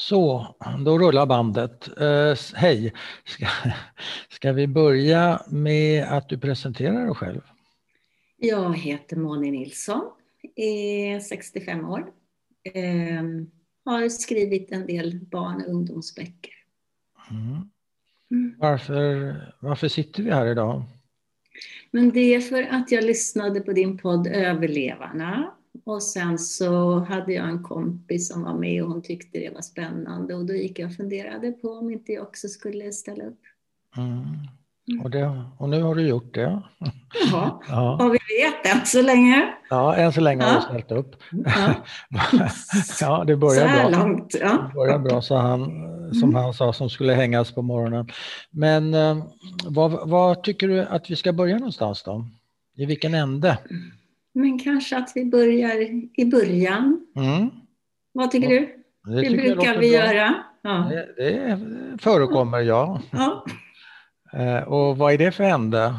Så, då rullar bandet. Eh, hej! Ska, ska vi börja med att du presenterar dig själv? Jag heter Moni Nilsson, är 65 år. Eh, har skrivit en del barn och ungdomsböcker. Mm. Mm. Varför, varför sitter vi här idag? Men det är för att jag lyssnade på din podd Överlevarna och sen så hade jag en kompis som var med och hon tyckte det var spännande och då gick jag och funderade på om inte jag också skulle ställa upp. Mm. mm. Och, det, och, nu har du gjort det. Jaha, ja. och vi vet än så länge. Ja, än så länge ja. har du ställt upp. Ja, ja det börjar så här bra. långt. Ja. Det börjar bra, så han, som mm. han sa, som skulle hängas på morgonen. Men eh, var, var tycker du att vi ska börja någonstans då? I vilken ände? Men kanske att vi börjar i början. Mm. Vad tycker ja, du? Det, det brukar vi bra. göra. Ja. Det, det förekommer, ja. ja. Eh, och vad är det för ände?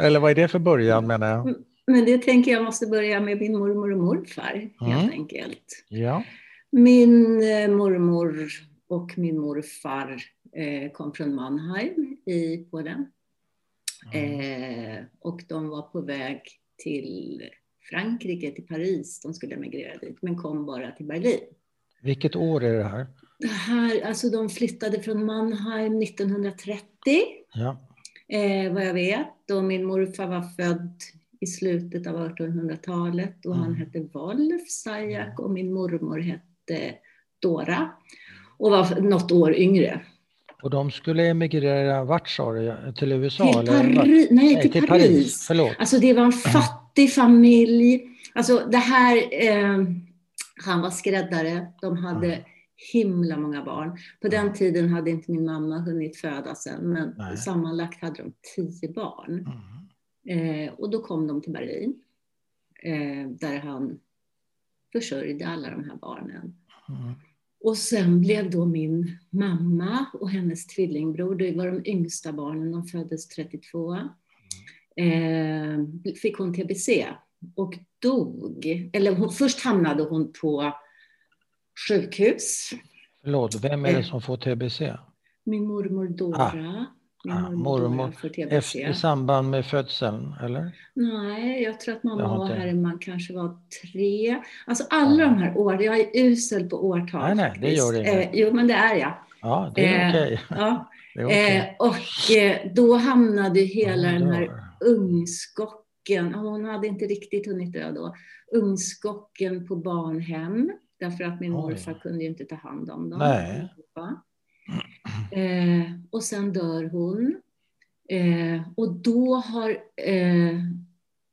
Eller vad är det för början menar jag? Men det tänker jag måste börja med min mormor och morfar helt mm. enkelt. Ja. Min eh, mormor och min morfar eh, kom från Mannheim i Polen. Mm. och de var på väg till Frankrike, till Paris. De skulle emigrera dit, men kom bara till Berlin. Vilket år är det här? Det här alltså de flyttade från Mannheim 1930, ja. eh, vad jag vet. Och min morfar var född i slutet av 1800-talet och mm. han hette Wolf Sajak och min mormor hette Dora och var något år yngre. Och de skulle emigrera vart sa du? Till USA? Till Paris. Nej, Nej, till, till Paris. Paris. Förlåt. Alltså det var en fattig fattig familj. Alltså det här, eh, han var skräddare, de hade himla många barn. På den tiden hade inte min mamma hunnit födas än, men Nej. sammanlagt hade de tio barn. Mm. Eh, och då kom de till Berlin, eh, där han försörjde alla de här barnen. Mm. Och sen blev då min mamma och hennes tvillingbror, det var de yngsta barnen, de föddes 32 eh, fick hon tbc och dog. Eller hon, först hamnade hon på sjukhus. Förlåt, vem är det som får tbc? Min mormor Dora. Ah. Ah, mormor, Efter, I samband med födseln, eller? Nej, jag tror att mamma var här man kanske var tre. Alltså alla ja. de här åren, jag är usel på årtal. Nej, nej, det gör det inte. Eh, jo, men det är jag. Ja, det är eh, okej. Okay. Ja. Okay. Eh, och eh, då hamnade hela den här ungskocken, hon hade inte riktigt hunnit dö då, ungskocken på barnhem. Därför att min Oj. morfar kunde ju inte ta hand om dem. Eh, och sen dör hon. Eh, och då har eh,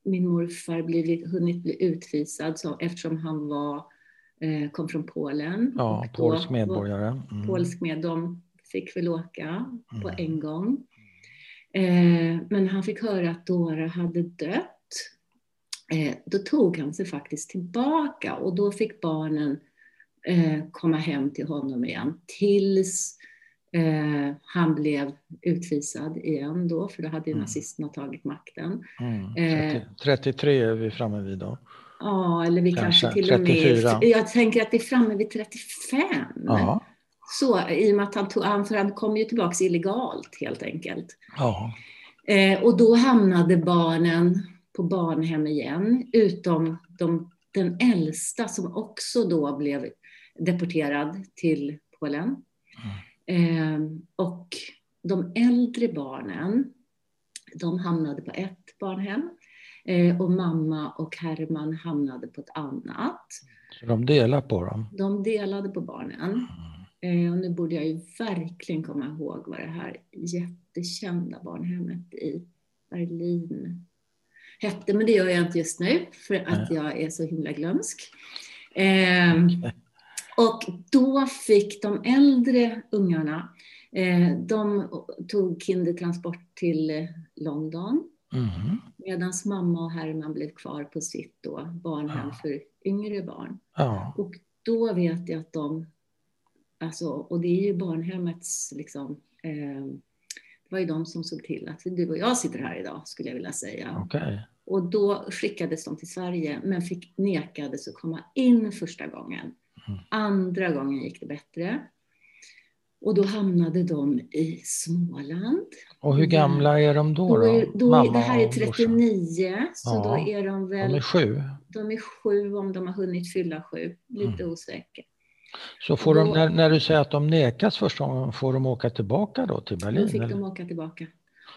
min morfar blivit, hunnit bli utvisad så, eftersom han var, eh, kom från Polen. Ja, polsk medborgare. Mm. Polsk med, de fick väl åka mm. på en gång. Eh, men han fick höra att Dora hade dött. Eh, då tog han sig faktiskt tillbaka och då fick barnen eh, komma hem till honom igen tills han blev utvisad igen då, för då hade ju mm. nazisterna tagit makten. Mm. 30, 33 är vi framme vid då. Ja, eller vi kanske, kanske till och med... 34. Jag tänker att vi är framme vid 35. Ja. Så, i och med att han, tog, han, för han kom ju tillbaka illegalt helt enkelt. Ja. Eh, och då hamnade barnen på barnhem igen, utom de, den äldsta som också då blev deporterad till Polen. Mm. Eh, och de äldre barnen, de hamnade på ett barnhem. Eh, och mamma och Herman hamnade på ett annat. Så de delade på dem? De delade på barnen. Mm. Eh, och nu borde jag ju verkligen komma ihåg vad det här jättekända barnhemmet i Berlin hette, men det gör jag inte just nu för att jag är så himla glömsk. Eh, och då fick de äldre ungarna, eh, de tog kindertransport till London. Mm. Medan mamma och Herman blev kvar på sitt då, barnhem ja. för yngre barn. Ja. Och då vet jag att de Alltså, och det är ju barnhemmets, liksom, eh, det var ju de som såg till att du och jag sitter här idag, skulle jag vilja säga. Okay. Och då skickades de till Sverige, men fick nekades att komma in första gången. Mm. Andra gången gick det bättre. Och då hamnade de i Småland. Och hur gamla är de då? Då är, då Mamma det här är och brorsan? 39, så Ja, då är de väl De är sju. de är sju om de har hunnit fylla sju. Lite Mm. osäker. Så får de, när, när du säger att de nekas första gången, får de åka tillbaka då till Berlin? Då fick eller? de åka tillbaka.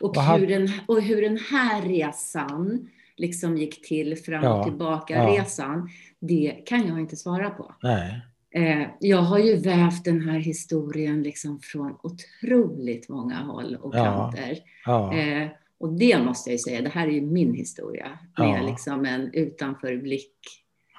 Och Vad hur, den, och hur den här resan liksom gick till, fram Ja, och tillbaka ja. resan, det kan jag inte svara på. Nej. Eh, jag har ju vävt den här historien liksom från otroligt många håll och Ja, kanter. Ja. Eh, och det måste jag ju säga, det här är ju min historia med Ja. liksom en utanförblick.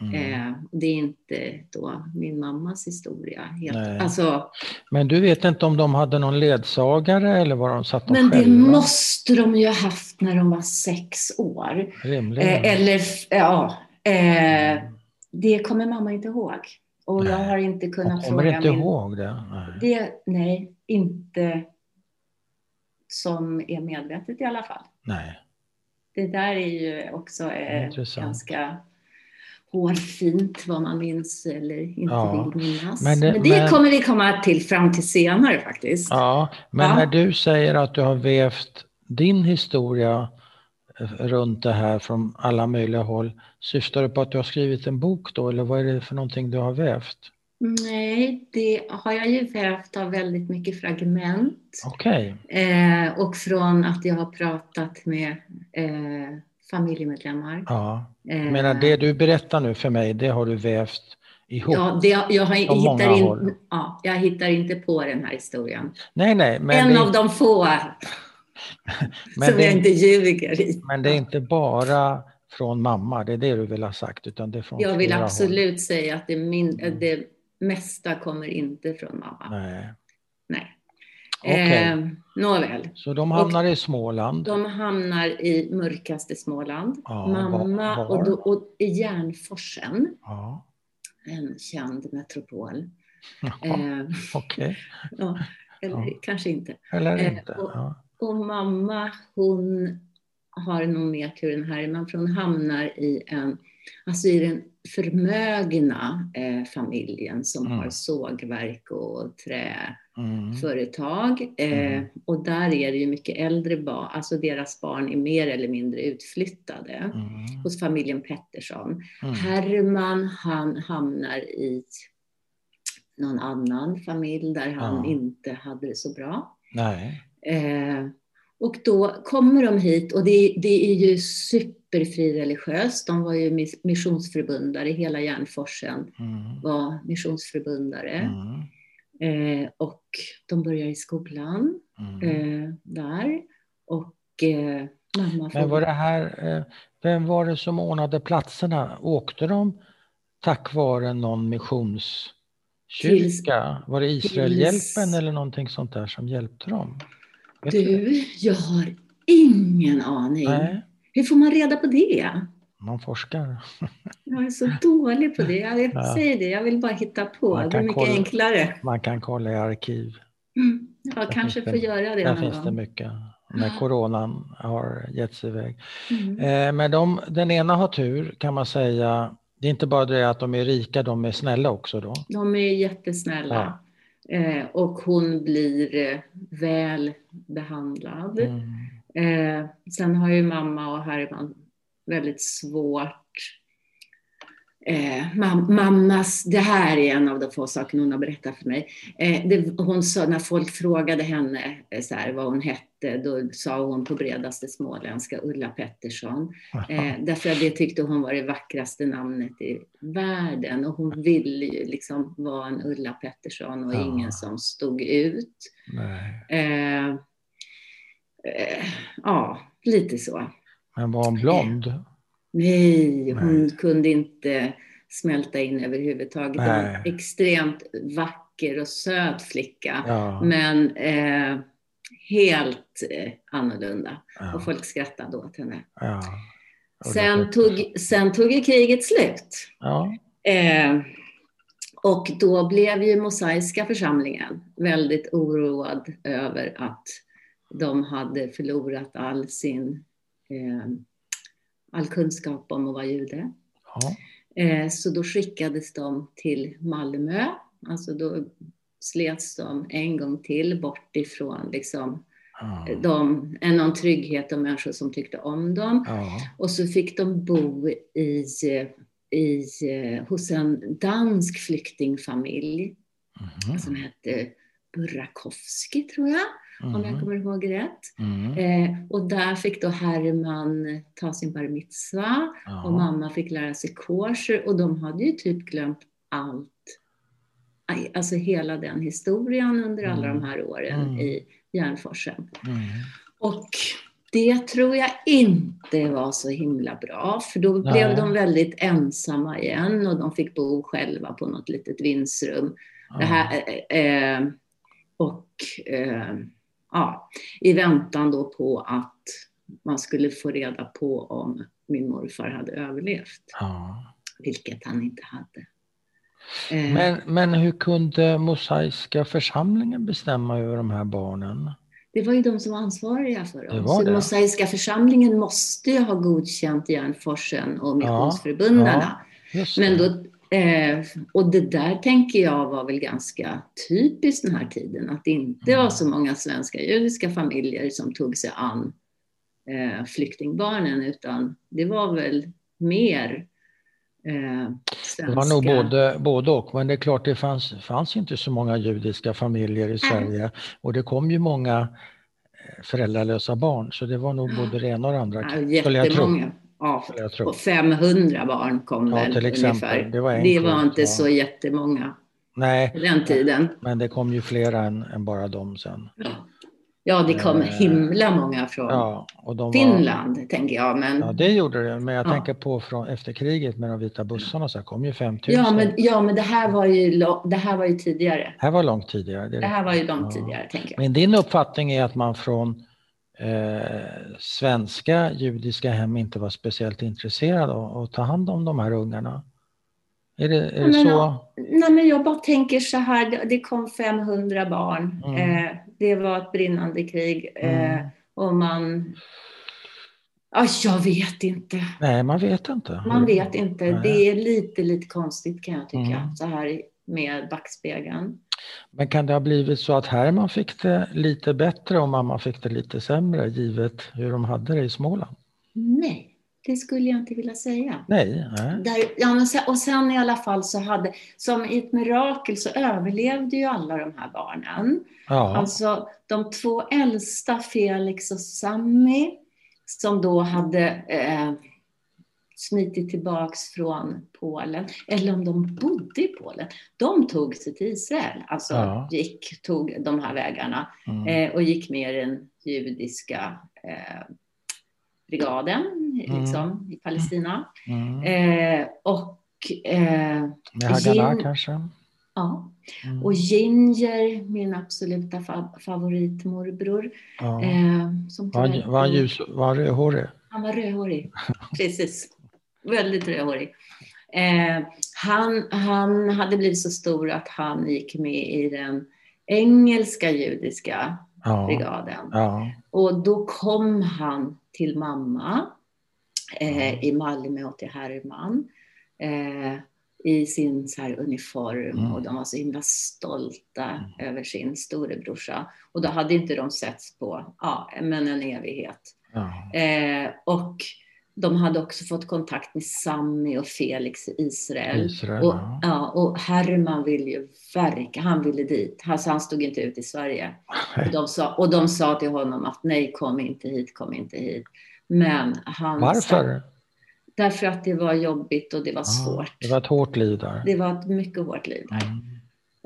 Mm. Eh, det är inte då min mammas historia. Helt. Nej. Alltså, Men du vet inte om de hade någon ledsagare eller var de satt men det själva? måste de ju ha haft när de var sex år. Rimligen. Eh, eller, ja, eh, det kommer mamma inte ihåg. Och jag Nej. har inte kunnat Hon kommer fråga inte min... ihåg det. Nej. Det, nej, inte som är medvetet i alla fall. Nej. Det där är ju också ganska hårfint vad man minns eller inte Ja, vill minnas. men Men det- det, men- kommer vi komma till fram till senare faktiskt. Ja, men Ja. när du säger att du har vävt din historia eh, runt det här från alla möjliga håll, syftar du på att du har skrivit en bok då, eller vad är det för någonting du har vävt? Nej, det har jag ju vävt av väldigt mycket fragment. Okej, Eh, och från att jag har pratat med eh, familjemedlemmar. ja. Eh, Jag menar, det du berättar nu för mig, det har du vävt ihop? Ja, det, jag, har, många hittar håll. in, ja, jag hittar inte på den här historien. Nej, nej, men, en det, av de få men, som det, jag är- inte ljuger i. men det är inte bara från mamma, det är det du vill ha sagt, utan det är från Jag vill absolut säga att det, min, Mm. det mesta kommer inte från mamma. håll. Nej. Nej. Okej. Eh, nåväl. Så de hamnar i Småland? De hamnar i mörkaste Småland. Ja, mamma var- var? Och, då, och i Järnforsen, Ja, en känd metropol. Jaha, Eh, okej. ja, eller Ja. kanske inte. Eller Eh, inte? och- Ja. Och mamma, hon har nog mer tur än Herman, för hon hamnar i en, alltså i den förmögna eh, familjen som Mm. har sågverk och Mm. träföretag. Eh, Mm. och där är det ju mycket äldre barn, alltså deras barn är mer eller mindre utflyttade Mm. hos familjen Pettersson. Mm. Herman, han hamnar i någon annan familj där han inte hade det så bra. Eh, och då kommer de hit och det, det är ju superfrireligiöst. De var ju mis- missionsförbundare, hela Järnforsen Mm. var missionsförbundare. Mm. Eh, och de börjar i skolan Mm. eh, där. Och eh, mamma. Men var det här, eh, vem var det som ordnade platserna? Åkte de tack vare någon missionskyrka? Var det Israelhjälpen eller någonting sånt där som hjälpte dem? Vet Du, jag har ingen aning. Nej, Hur får man reda på det? man forskar. Jag är så dålig på det. Jag Ja. säger det, jag vill bara hitta på. Det är mycket kolla. enklare. Man kan kolla i arkiv. Mm. Jag Där kanske får det- göra det Där någon finns det gång. mycket. När coronan har gett sig iväg. Mm. Eh, Men de, den ena har tur kan man säga. Det är inte bara det att de är rika, de är snälla också då. De är jättesnälla. Eh, och hon blir eh, väl behandlad. Mm. Eh, sen har ju mamma och Herman väldigt svårt. Eh, mam mammas, det här är en av de få sakerna hon har berättat för mig. Eh, det, hon sa, när folk frågade henne eh, så här, vad hon hette, då sa hon på bredaste småländska Ulla Pettersson. Eh, därför att det tyckte hon var det vackraste namnet i världen. Och hon ville ju liksom vara en Ulla Pettersson och Ja. ingen som stod ut. Eh, eh, ja, lite så. Men var hon blond? Nej, hon Nej. kunde inte smälta in överhuvudtaget. Var Nej. en extremt vacker och söt flicka. Ja. Men eh, helt eh, annorlunda. ja, Och folk skrattade åt henne. ja. Sen tog, sen tog ju kriget slut. Eh, och då blev ju Mosaiska församlingen väldigt oroad över att de hade förlorat all sin eh, all kunskap om att vara jude. ja. Eh, så då skickades de till Malmö. Alltså då slets de en gång till bort ifrån liksom, Ja. de, någon trygghet och människor som tyckte om dem. Ja. Och så fick de bo i, i, hos en dansk flyktingfamilj Mhm. som hette Burakovsky, tror jag, om jag Mhm. kommer ihåg rätt. Mm. Eh, och där fick då Herman ta sin bar mitzva och Ja. mamma fick lära sig kosher och de hade ju typ glömt allt. Alltså hela den historien under alla Mm. de här åren Mm. i Järnforsen. Mm. Och det tror jag inte var så himla bra, för då Nej. blev de väldigt ensamma igen och de fick bo själva på något litet vindsrum. Det här, eh, eh, och eh, ja, i väntan då på att man skulle få reda på om min morfar hade överlevt, Ja. vilket han inte hade. Eh, Men, men hur kunde mosaiska församlingen bestämma över de här barnen? Det var ju de som var ansvariga för Det dem. Så det. Mosaiska församlingen måste ju ha godkänt Järnforsen och missionsförbundarna. Just Men det. då, eh, och det där tänker jag var väl ganska typiskt den här tiden, att det inte Mm. var så många svenska judiska familjer som tog sig an eh, flyktingbarnen, utan det var väl mer eh, svenska. Det var nog både, både och, men det är klart det fanns, fanns inte så många judiska familjer i Sverige och det kom ju många eh, föräldralösa barn så det var nog både det ena och det andra. Ja, jättemånga. Ja, och 500 barn kom Ja, väl till exempel. ungefär. Det var det var inte ja. så jättemånga Nej, på den tiden. men det kom ju flera än, än bara dem sen. Ja, det kom Eh, himla många från Ja, de var, Finland, tänker jag. Men, ja, det gjorde det, men jag Ja. tänker på från efter kriget med de vita bussarna så kom ju 5000. ja, men, ja, men det, här var ju, det här var ju tidigare. här var långt tidigare. Det Det här var ju långt Ja. tidigare, tänker jag. Men din uppfattning är att man från eh, svenska judiska hem inte var speciellt intresserad av att ta hand om de här ungarna? Är det, är det Men, så? Nej, men jag bara tänker så här, det- kom 500 barn. Mm. Eh, det var ett brinnande krig. Eh, Mm. och man... Ja, jag vet inte. Nej, man vet inte. Man vet inte. Nej. Det är lite, lite konstigt kan jag tycka, Mm. så här med backspegeln. Men kan det ha blivit så att Herman fick det lite bättre och mamma fick det lite sämre givet hur de hade det i Småland? Nej, det skulle jag inte vilja säga. Nej, nej. Där, ja, men sen, och sen i alla fall så hade, som i ett mirakel så överlevde ju alla de här barnen. Ja, Alltså de två äldsta, Felix och Sammy, som då hade eh, smitit tillbaks från Polen, eller om de bodde i Polen. De tog sig till Israel, alltså Ja. gick, tog de här vägarna mm. eh, och gick med i den judiska eh, brigaden liksom, i Palestina. Mm. Eh, och eh, Med Haganah Jim- kanske? ja, Mm. och Ginger, min absoluta fa- favoritmorbror. Ja. Eh, som Var, var ljus, var rödhårig? Han var rödhårig. Precis. Väldigt rödhårig. Eh, han, han hade blivit så stor att han gick med i den engelska judiska Ja. brigaden. ja. Och då kom han till mamma eh, i Malmö och till Herman eh, i sin så här uniform Mm. och de var så himla stolta över sin storebrorsa. Och då hade inte de setts på ja, men en evighet. ja. Eh, och de hade också fått kontakt med Sammy och Felix i Israel. Israel, och, ja. ja, och Herman ville ju verka, han ville dit. Alltså, han stod inte ut i Sverige. Och de, sa, och de sa till honom att nej, kom inte hit, kom inte hit. Men han Varför? därför att det var jobbigt och det var Ja, svårt. Det var ett hårt liv där. Det var ett mycket hårt liv där.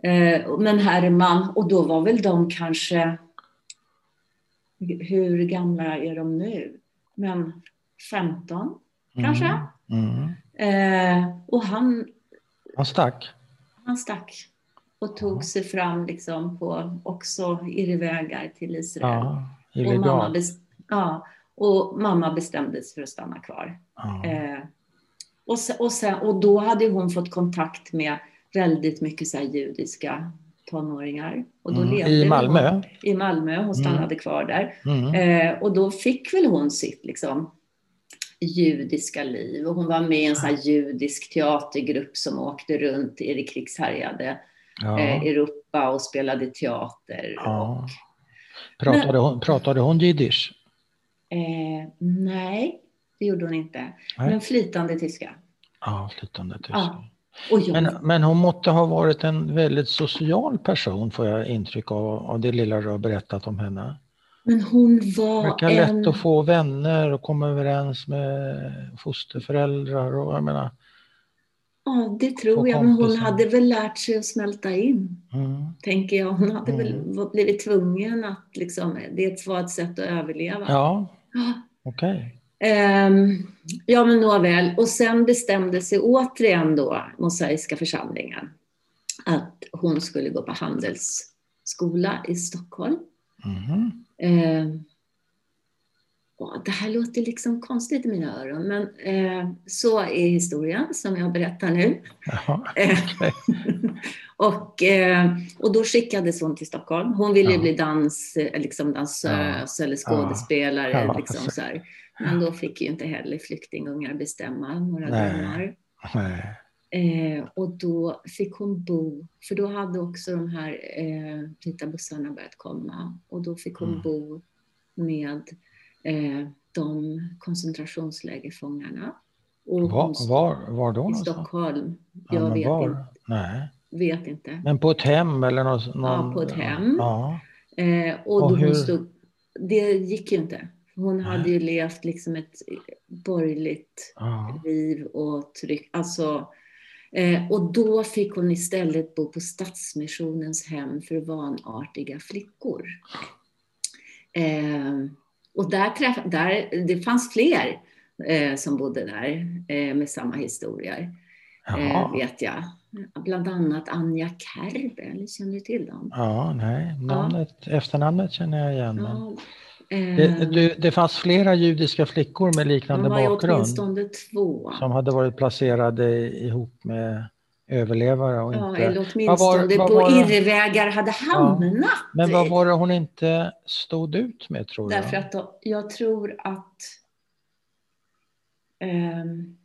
Mm. Eh, men Herman, och då var väl de kanske, hur gamla är de nu? Men 15 kanske? Mm. Eh, och han, Han stack. han stack och tog Ja. sig fram liksom på också irrvägar till Israel. Ja, och, mamma ja, och mamma bestämde sig för att stanna kvar. Eh, och, och, sen, och då hade hon fått kontakt med väldigt mycket så judiska tonåringar. Och då Mm. levde I Malmö? Hon, I Malmö, hon stannade Mm. kvar där. Mm. Eh, och då fick väl hon sitt liksom, judiska liv. Och hon var med i en sån judisk teatergrupp som åkte runt i det krigshärjade ja. eh, Europa och spelade teater. Ja. Pratade, Men, hon, pratade hon jiddisch? Eh, nej, det gjorde hon inte. Nej. Men flytande tyska. Ja, flytande tyska. Ja. Men, men, hon måtte ha varit en väldigt social person får jag intryck av, av det lilla du har berättat om henne. Men hon var Det verkar en... lätt att få vänner och komma överens med fosterföräldrar och jag menar. Ja, det tror jag, men hon hade väl lärt sig att smälta in, mm. tänker jag. Hon hade mm. väl blivit tvungen att liksom, det var ett sätt att överleva. Ja, okej. Okay. Um, ja, men nåväl. Och sen bestämde sig återigen då Mosaiska församlingen att hon skulle gå på handelsskola i Stockholm. Mm. Um, det här låter liksom konstigt i mina öron, men eh, så är historien som jag berättar nu. Jaha, okay. och, eh, och då skickades hon till Stockholm. Hon ville ja. bli dans, liksom dansös ja. eller skådespelare. Ja. Liksom, så här. Men då fick ju inte heller flyktingungar bestämma några drömmar. Eh, och då fick hon bo, för då hade också de här eh, vita bussarna börjat komma. Och då fick hon mm. bo med eh, de koncentrationslägerfångarna. Och var, var, var då? I Stockholm. Jag ja, vet var? inte. Nej. Vet inte. Men på ett hem eller någon? Ja, på ett hem. Ja. Eh, och, och hur... stod, det gick ju inte. Hon Nej. hade ju levt liksom ett borgerligt ja. liv och tryck. Alltså, eh, och då fick hon istället bo på Stadsmissionens hem för vanartiga flickor. Eh, och där, träff, där det fanns fler eh, som bodde där med samma historier, vet jag. Bland annat Anja Kerber, känner du till dem? Ja, nej, namnet, ja. efternamnet känner jag igen. Men... Eh, det, det, fanns flera judiska flickor med liknande bakgrund. De var åtminstone två. Som hade varit placerade ihop med överlevare och ja, inte... eller åtminstone var, på irrvägar hade hamnat. Ja, men vad var det hon inte stod ut med tror du? Därför att jag tror att um,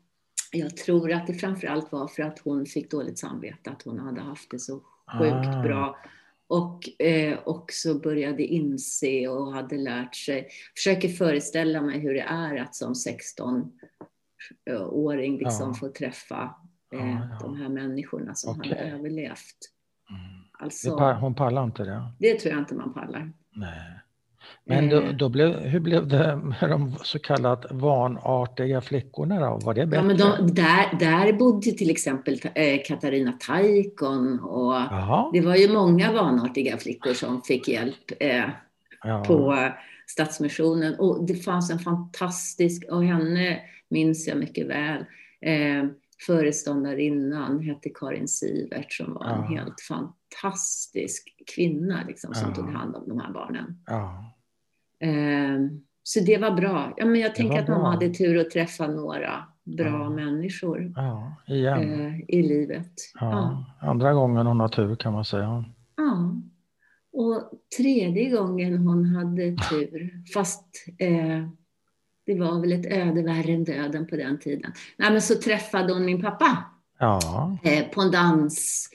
jag tror att det framförallt var för att hon fick dåligt samvete, att hon hade haft det så sjukt ah. bra och eh, också började inse och hade lärt sig, försöker föreställa mig hur det är att som 16-åring liksom ja. få träffa eh, ja, ja. de här människorna som okay. hade överlevt. Mm. Alltså, det, hon pallar inte det? Det tror jag inte man pallar. Nej. Men då, eh. då, blev, hur blev det med de så kallat vanartiga flickorna då? Var det bättre? Ja, men de, där, där bodde till exempel eh, Katarina Taikon och Aha. det var ju många vanartiga flickor som fick hjälp eh, ja. på Stadsmissionen. Och det fanns en fantastisk, och henne minns jag mycket väl, eh, föreståndarinnan hette Karin Sivert som var ja. en helt fantastisk kvinna liksom, som ja. tog hand om de här barnen. Ja. Ehm, så det var bra. Ja, men jag tänker att mamma hade tur att träffa några bra ja. människor ja. Eh, i livet. Ja, Andra gången hon har tur kan man säga. Ja. Och tredje gången hon hade tur, fast eh, det var väl ett öde värre än döden på den tiden. Nej, men så träffade hon min pappa eh, på en dans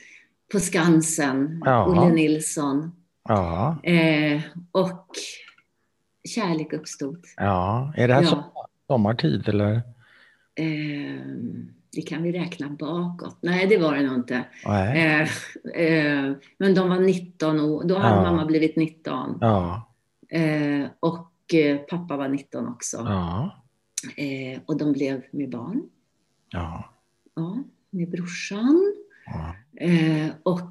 på Skansen. Olle Nilsson. Ja. Eh, och kärlek uppstod. Ja, är det här ja. sommartid eller? Eh, det kan vi räkna bakåt. Nej, det var det nog inte. Eh, eh, men de var 19 år, då hade ja. mamma blivit 19. Ja. Eh, och eh, pappa var 19 också. Ja. Eh, och de blev med barn. Ja. Ja, med brorsan. Ja. och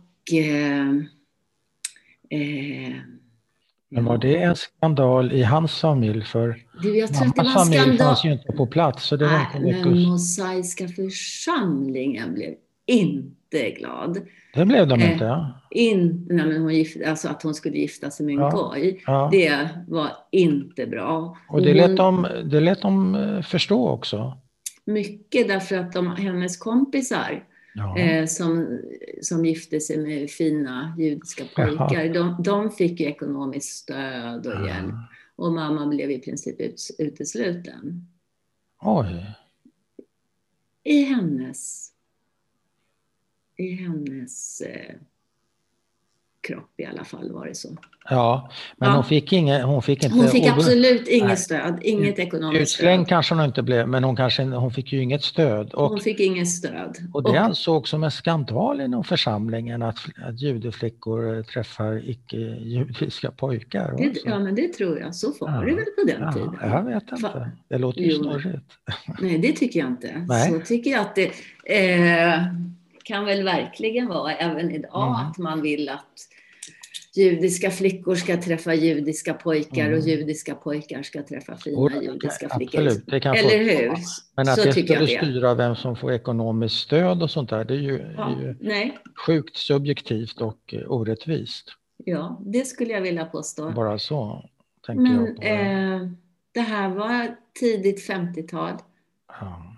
men var det en skandal i hans familj? För du, jag tror mammas familj skandal... fanns ju inte på plats. Så det nej, var inte men Mosaiska församlingen blev inte glad. Det blev de inte? Eh, in, nej, men hon gift, alltså att hon skulle gifta sig med en ja, goj. Ja. Det var inte bra. Och det, lät de, det lät de eh, förstå också? Mycket därför att de, hennes kompisar eh, som, som gifte sig med fina judiska pojkar. De, de, fick ju ekonomiskt stöd och hjälp. Och mamma blev i princip ut, utesluten. Oj. I hennes, i hennes eh, kropp i alla fall var det så. Ja, men Ja. hon fick inget, hon fick inte... Hon fick och- absolut Nej. inget stöd, inget ekonomiskt Utslängd stöd. kanske hon inte blev, men hon, kanske, hon fick ju inget stöd. Och, Hon fick inget stöd. och det ansågs som en skandal inom församlingen att, att judeflickor eh, träffar icke-judiska pojkar. det, ja, men det tror jag. Så var Ja. det väl på den Ja, tiden. jag vet inte. Det låter ju snurrigt. Nej, det tycker jag inte. Nej. Så tycker jag att det eh, kan väl verkligen vara även idag Mm. att man vill att judiska flickor ska träffa judiska pojkar Mm. och judiska pojkar ska träffa fina Och- judiska flickor. Absolut, Eller hur? Men att Så det skulle styra vem som får ekonomiskt stöd och sånt där, det är ju, Ja, är ju nej, sjukt subjektivt och eh, orättvist. ja, det skulle jag vilja påstå. Bara så tänker Men jag det. eh, det här var tidigt 50-tal. Ja.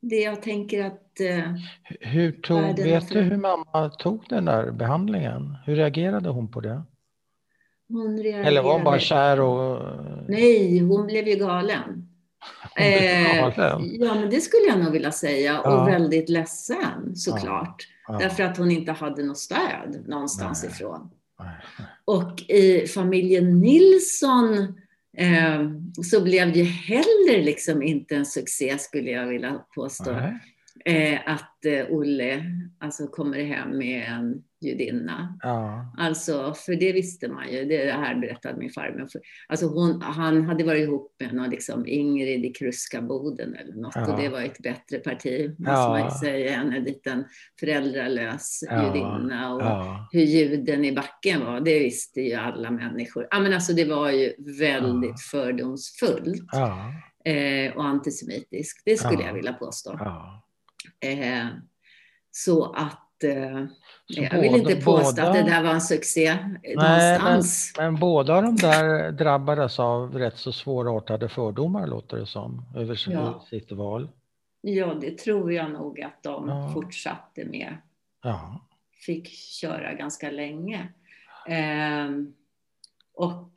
Det jag tänker att eh, Hur tog, vet du hur mamma tog den där behandlingen? Hur reagerade hon på det? hon reagerade... Eller var hon bara kär och... Nej, hon blev ju galen. Eh, ja, men det skulle jag nog vilja säga. Ja. Och väldigt ledsen såklart. Ja. Därför att hon inte hade något stöd någonstans Nej. ifrån. Nej. Och i familjen Nilsson eh, så blev det heller liksom inte en succé skulle jag vilja påstå. Nej. Eh, att eh, Olle alltså, kommer hem med en judinna. Ja. Alltså, för det visste man ju. Det här berättade min farmor. Alltså hon, han hade varit ihop med någon liksom Ingrid i Kruskaboden eller något. Ja. Och det var ett bättre parti, måste Ja. man ju säga, än en liten föräldralös Ja. judinna. Och hur juden i backen var, det visste ju alla människor. Ja, men alltså, det var ju väldigt fördomsfullt eh, och antisemitiskt. Det skulle Ja. jag vilja påstå. Eh, så att eh, Så jag vill båda- inte påstå båda- att det där var en succé Nej, någonstans. Men båda de där drabbades av rätt så svårartade fördomar låter det som, över Ja. sitt val. Ja, det tror jag nog att de Ja. fortsatte med. Ja. Fick köra ganska länge. Ehm, och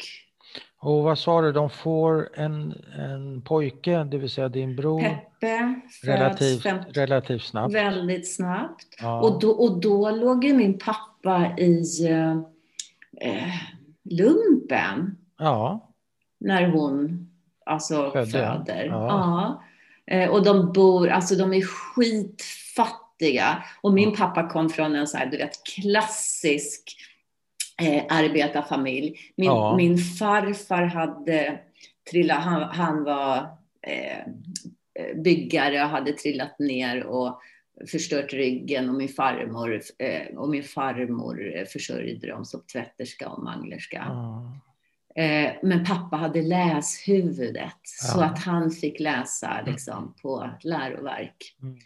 Och vad sa du, de får en, en pojke, det vill säga din bror, Peppe relativt, fem, relativt snabbt. väldigt snabbt. Ja. Och, då, och då låg ju min pappa i eh, lumpen ja. när hon alltså Födde, föder. ja. Ja. Eh, och de bor, alltså de är skitfattiga. Och min pappa kom från en så här, du vet, klassisk eh, arbetarfamilj. Min, Ja. min farfar hade trillat, han, han var eh, byggare och hade trillat ner och förstört ryggen och min farmor, eh, och min farmor försörjde dem som tvätterska och manglerska. Ja. Eh, men pappa hade läshuvudet så Ja. att han fick läsa liksom, på läroverk. Mm.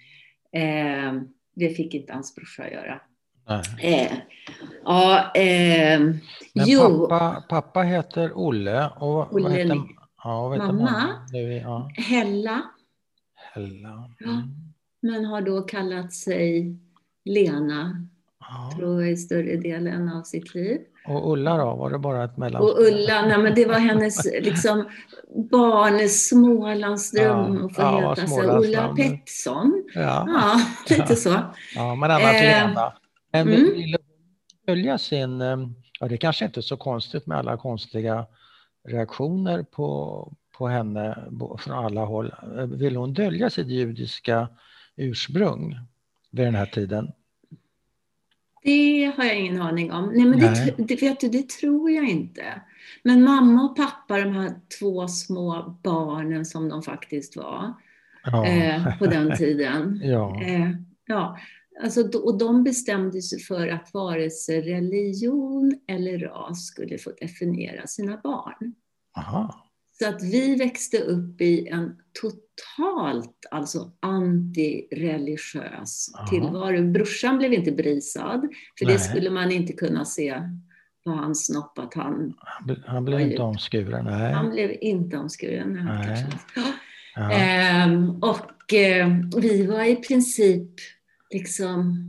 Eh, det fick inte hans brorsa göra. Eh, ja, eh, Men jo, pappa, pappa heter Olle och vad- vad Olle heter, ja, vad heter Mamma? Nu, ja. Hella, Hella. Ja. Mm. men har då kallat sig Lena, Ja. tror jag, i större delen av sitt liv. Och Ulla då, var det bara ett mellanspel? Och Ulla, nej, men det var hennes liksom, barn, Smålandsdröm Ja, att få ja, heta sig. Ulla Pettersson. Ja. Ja, lite så. ja, men annars Eh, Lena. Men mm. ville hon följa sin, eh, ja det kanske inte är så konstigt med alla konstiga reaktioner på, på henne från alla håll. Eh, Vill hon dölja sitt judiska ursprung vid den här tiden? Det har jag ingen aning om. Nej, men Nej. Det, det, vet du, det tror jag inte. Men mamma och pappa, de här två små barnen som de faktiskt var Ja. eh, på den tiden. ja. Eh, ja, alltså, och de bestämde sig för att vare sig religion eller ras skulle få definiera sina barn. Aha. Så att vi växte upp i en totalt alltså antireligiös tillvaro. Brorsan blev inte brisad, för Nej. det skulle man inte kunna se på hans snopp att han, Han bl- Han blev inte omskuren, nej. han blev inte omskuren. Nej. kanske-. Ja. Ehm, och eh, vi var i princip liksom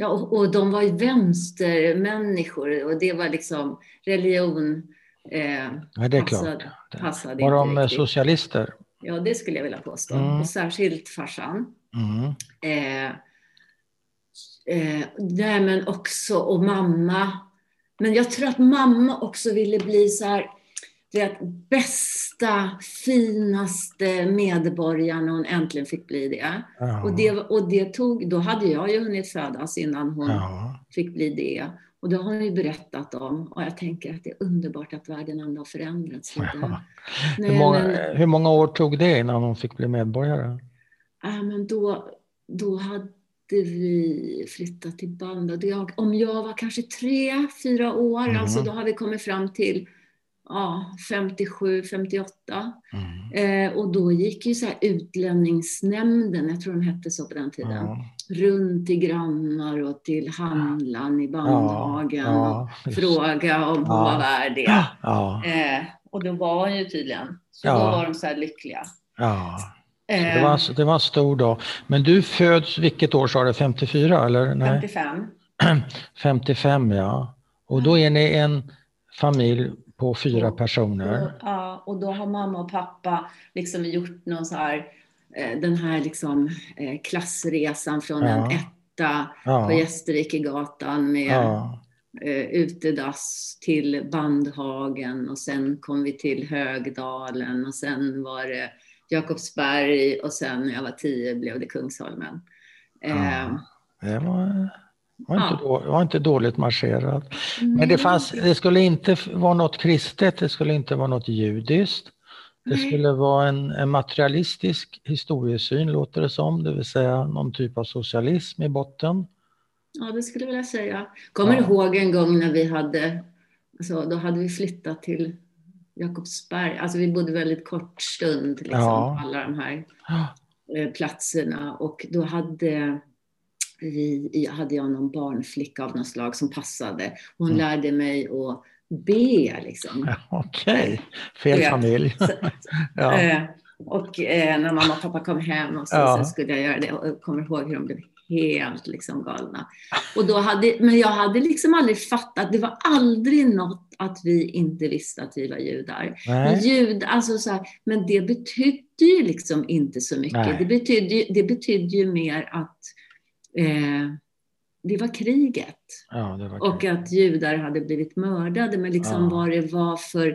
Ja, och, och de var ju vänstermänniskor och det var liksom religion eh, Ja, det är passade, klart. Passade Var de riktigt. socialister? Ja, det skulle jag vilja påstå. Mm. Och särskilt farsan. Mm. Eh, eh, nej men också, och mamma. Men jag tror att mamma också ville bli så här, det bästa, finaste medborgaren när hon äntligen fick bli det. Ja. Och det, och det tog, då hade jag ju hunnit födas innan hon Ja. fick bli det. Och det har hon ju berättat om. Och jag tänker att det är underbart att världen ändå har förändrats lite. Ja. Nej, Hur, många, men- hur många år tog det innan hon fick bli medborgare? Ja, men då, då hade vi flyttat till Jag, om jag var kanske tre, fyra år, Mhm. alltså då har vi kommit fram till ja, 57, 58. Mm. Eh, och då gick ju så här utlänningsnämnden, jag tror de hette så på den tiden, Ja. runt till grannar och till handlaren i Bandhagen ja, och fråga om Ja. var värd det. Eh, och då var hon ju tydligen. Så då var de så här lyckliga. Eh, Det var, det var en stor dag. Men du föds, vilket år sa du, 54 eller? Nej, 55. 55 ja. Och då är ni en familj på fyra Och- personer. Och, ja, och då har mamma och pappa liksom gjort någon så här, eh, den här liksom eh, klassresan från Ja. en etta på Ja, Gästrikegatan med ja, eh, utedass till Bandhagen och sen kom vi till Högdalen och sen var det Jakobsberg och sen när jag var tio blev det Kungsholmen. Ja. det var, var, Ja. inte, då, var inte dåligt marscherat. Men det, fanns, det skulle inte vara något kristet, det skulle inte vara något judiskt. Det skulle vara en, en materialistisk historiesyn, låter det som, det vill säga någon typ av socialism i botten. Ja, det skulle jag vilja säga. Kommer Ja. du ihåg en gång när vi hade, alltså, då hade vi flyttat till Jakobsberg. Alltså vi bodde väldigt kort stund liksom, Ja. på alla de här eh, platserna. Och då hade, vi, hade jag någon barnflicka av något slag som passade. Hon Mm. lärde mig att be liksom. Okej, fel Ja. familj. Så, Ja. eh, och eh, när mamma och pappa kom hem och så, Ja. så skulle jag göra det. Och jag kommer ihåg hur de blev helt liksom galna. Och då hade, men jag hade liksom aldrig fattat, det var aldrig något att vi inte visste att vi var judar. Men, jud, alltså så här, men det betydde ju liksom inte så mycket. Nej. Det betydde, det betydde ju mer att eh, det var kriget. Ja, det var Och att judar hade blivit mördade, men liksom Ja. vad det var för...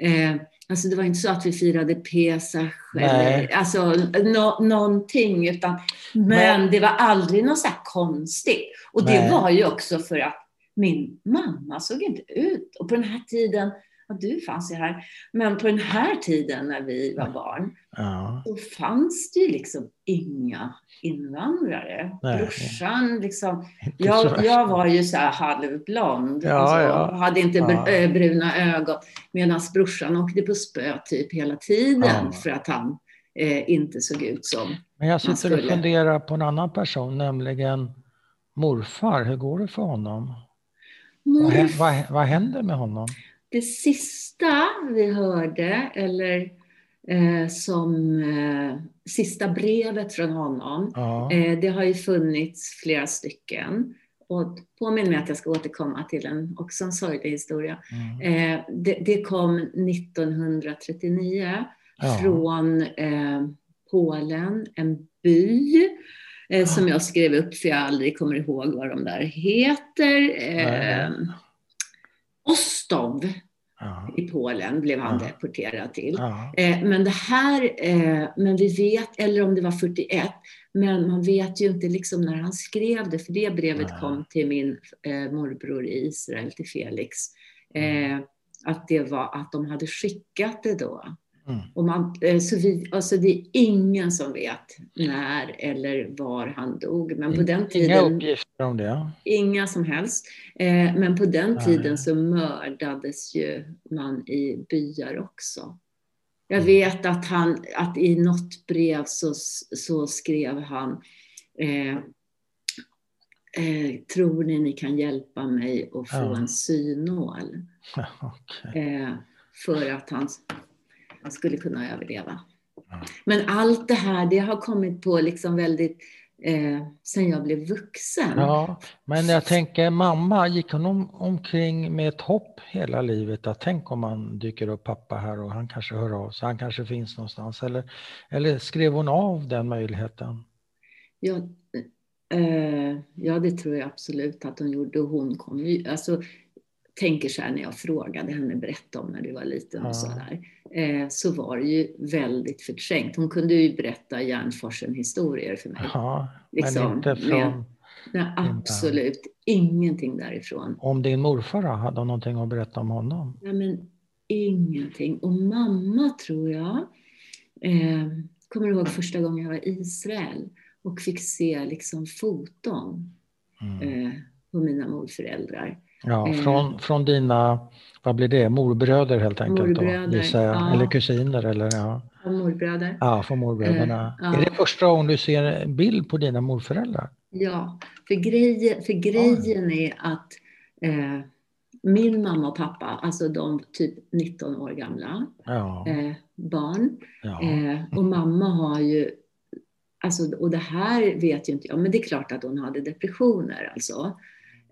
Eh, alltså det var inte så att vi firade Pesach Nej. eller alltså, no, någonting, utan, men, Men- det var aldrig något så här konstigt. Och det Nej. var ju också för att min mamma såg inte ut. Och på den här tiden, ja, du fanns ju här, men på den här tiden när vi var barn, Ja. då fanns det ju liksom inga invandrare. Nej. Brorsan liksom, jag, jag var ju så här halvblond Ja, alltså, ja. hade inte Ja. eh, bruna ögon. Medan brorsan åkte på spö typ hela tiden Ja. för att han eh, inte såg ut som... Men jag sitter och funderar på en annan person, nämligen morfar. Hur går det för honom? Vad, Morf- vad, vad händer med honom? Det sista vi hörde, eller eh, som eh, sista brevet från honom, Ja. Eh, det har ju funnits flera stycken. Och påminn mig att jag ska återkomma till en, också en sorglig historia. Mm. Eh, det, det kom 1939 Ja. från eh, Polen, en by eh, som jag skrev upp för jag aldrig kommer ihåg vad de där heter. Nej. Ostov Ja. i Polen blev han Ja. deporterad till. Ja. Eh, Men det här, eh, men vi vet, eller om det var 41, men man vet ju inte liksom när han skrev det, för det brevet Nej. kom till min eh, morbror i Israel, till Felix. Eh, att det var att de hade skickat det då. Mm. Och man, eh, så vi, alltså det är ingen som vet när eller var han dog. Men på den Inga tiden, uppgifter om det. inga som helst. Eh, men på den Nej. tiden så mördades ju man i byar också. Jag Mm. vet att, han, att i något brev så, så skrev han eh, eh, Tror ni ni kan hjälpa mig att få Ja. en synål? Okej. Eh, för att han, han skulle kunna överleva. Ja. Men allt det här, det har kommit på liksom väldigt, eh, sen jag blev vuxen. Ja, men jag tänker mamma, gick hon om, omkring med ett hopp hela livet? Att tänk om man dyker upp pappa här och han kanske hör av sig, han kanske finns någonstans. Eller, eller skrev hon av den möjligheten? Jag, Eh, ja, det tror jag absolut att hon gjorde. Hon kom ju, alltså, tänker så här när jag frågade henne berätta om när du var liten och Ja. sådär. Eh, så var det ju väldigt förträngt. Hon kunde ju berätta Järnforsen-historier för mig. Ja, Liksom, men inte med- från... Nej, absolut ingenting därifrån. Om din morfar hade hon någonting att berätta om honom? Nej, men ingenting. Och mamma tror jag, eh, kommer ihåg första gången jag var i Israel och fick se liksom foton Mm. eh, på mina morföräldrar. Ja, eh. från, från dina, vad blir det, morbröder helt enkelt Morbröder, då, gissar jag. ja. Eller kusiner eller ja. Och morbröder. Ja, från morbröderna. Eh, ja. Är det första gången du ser en bild på dina morföräldrar? Ja, för, grejen, för grejen är att eh, min mamma och pappa, alltså de typ 19 år gamla Ja. eh, barn, ja. Eh, och mamma har ju, alltså, och det här vet ju inte jag, men det är klart att hon hade depressioner alltså.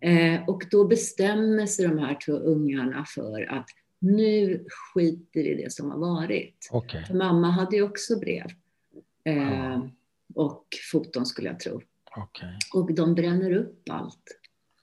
Eh, och då bestämmer sig de här två ungarna för att nu skiter vi i det som har varit. Okej. För mamma hade ju också brev. Eh. Och foton skulle jag tro. okej. Och de bränner upp allt.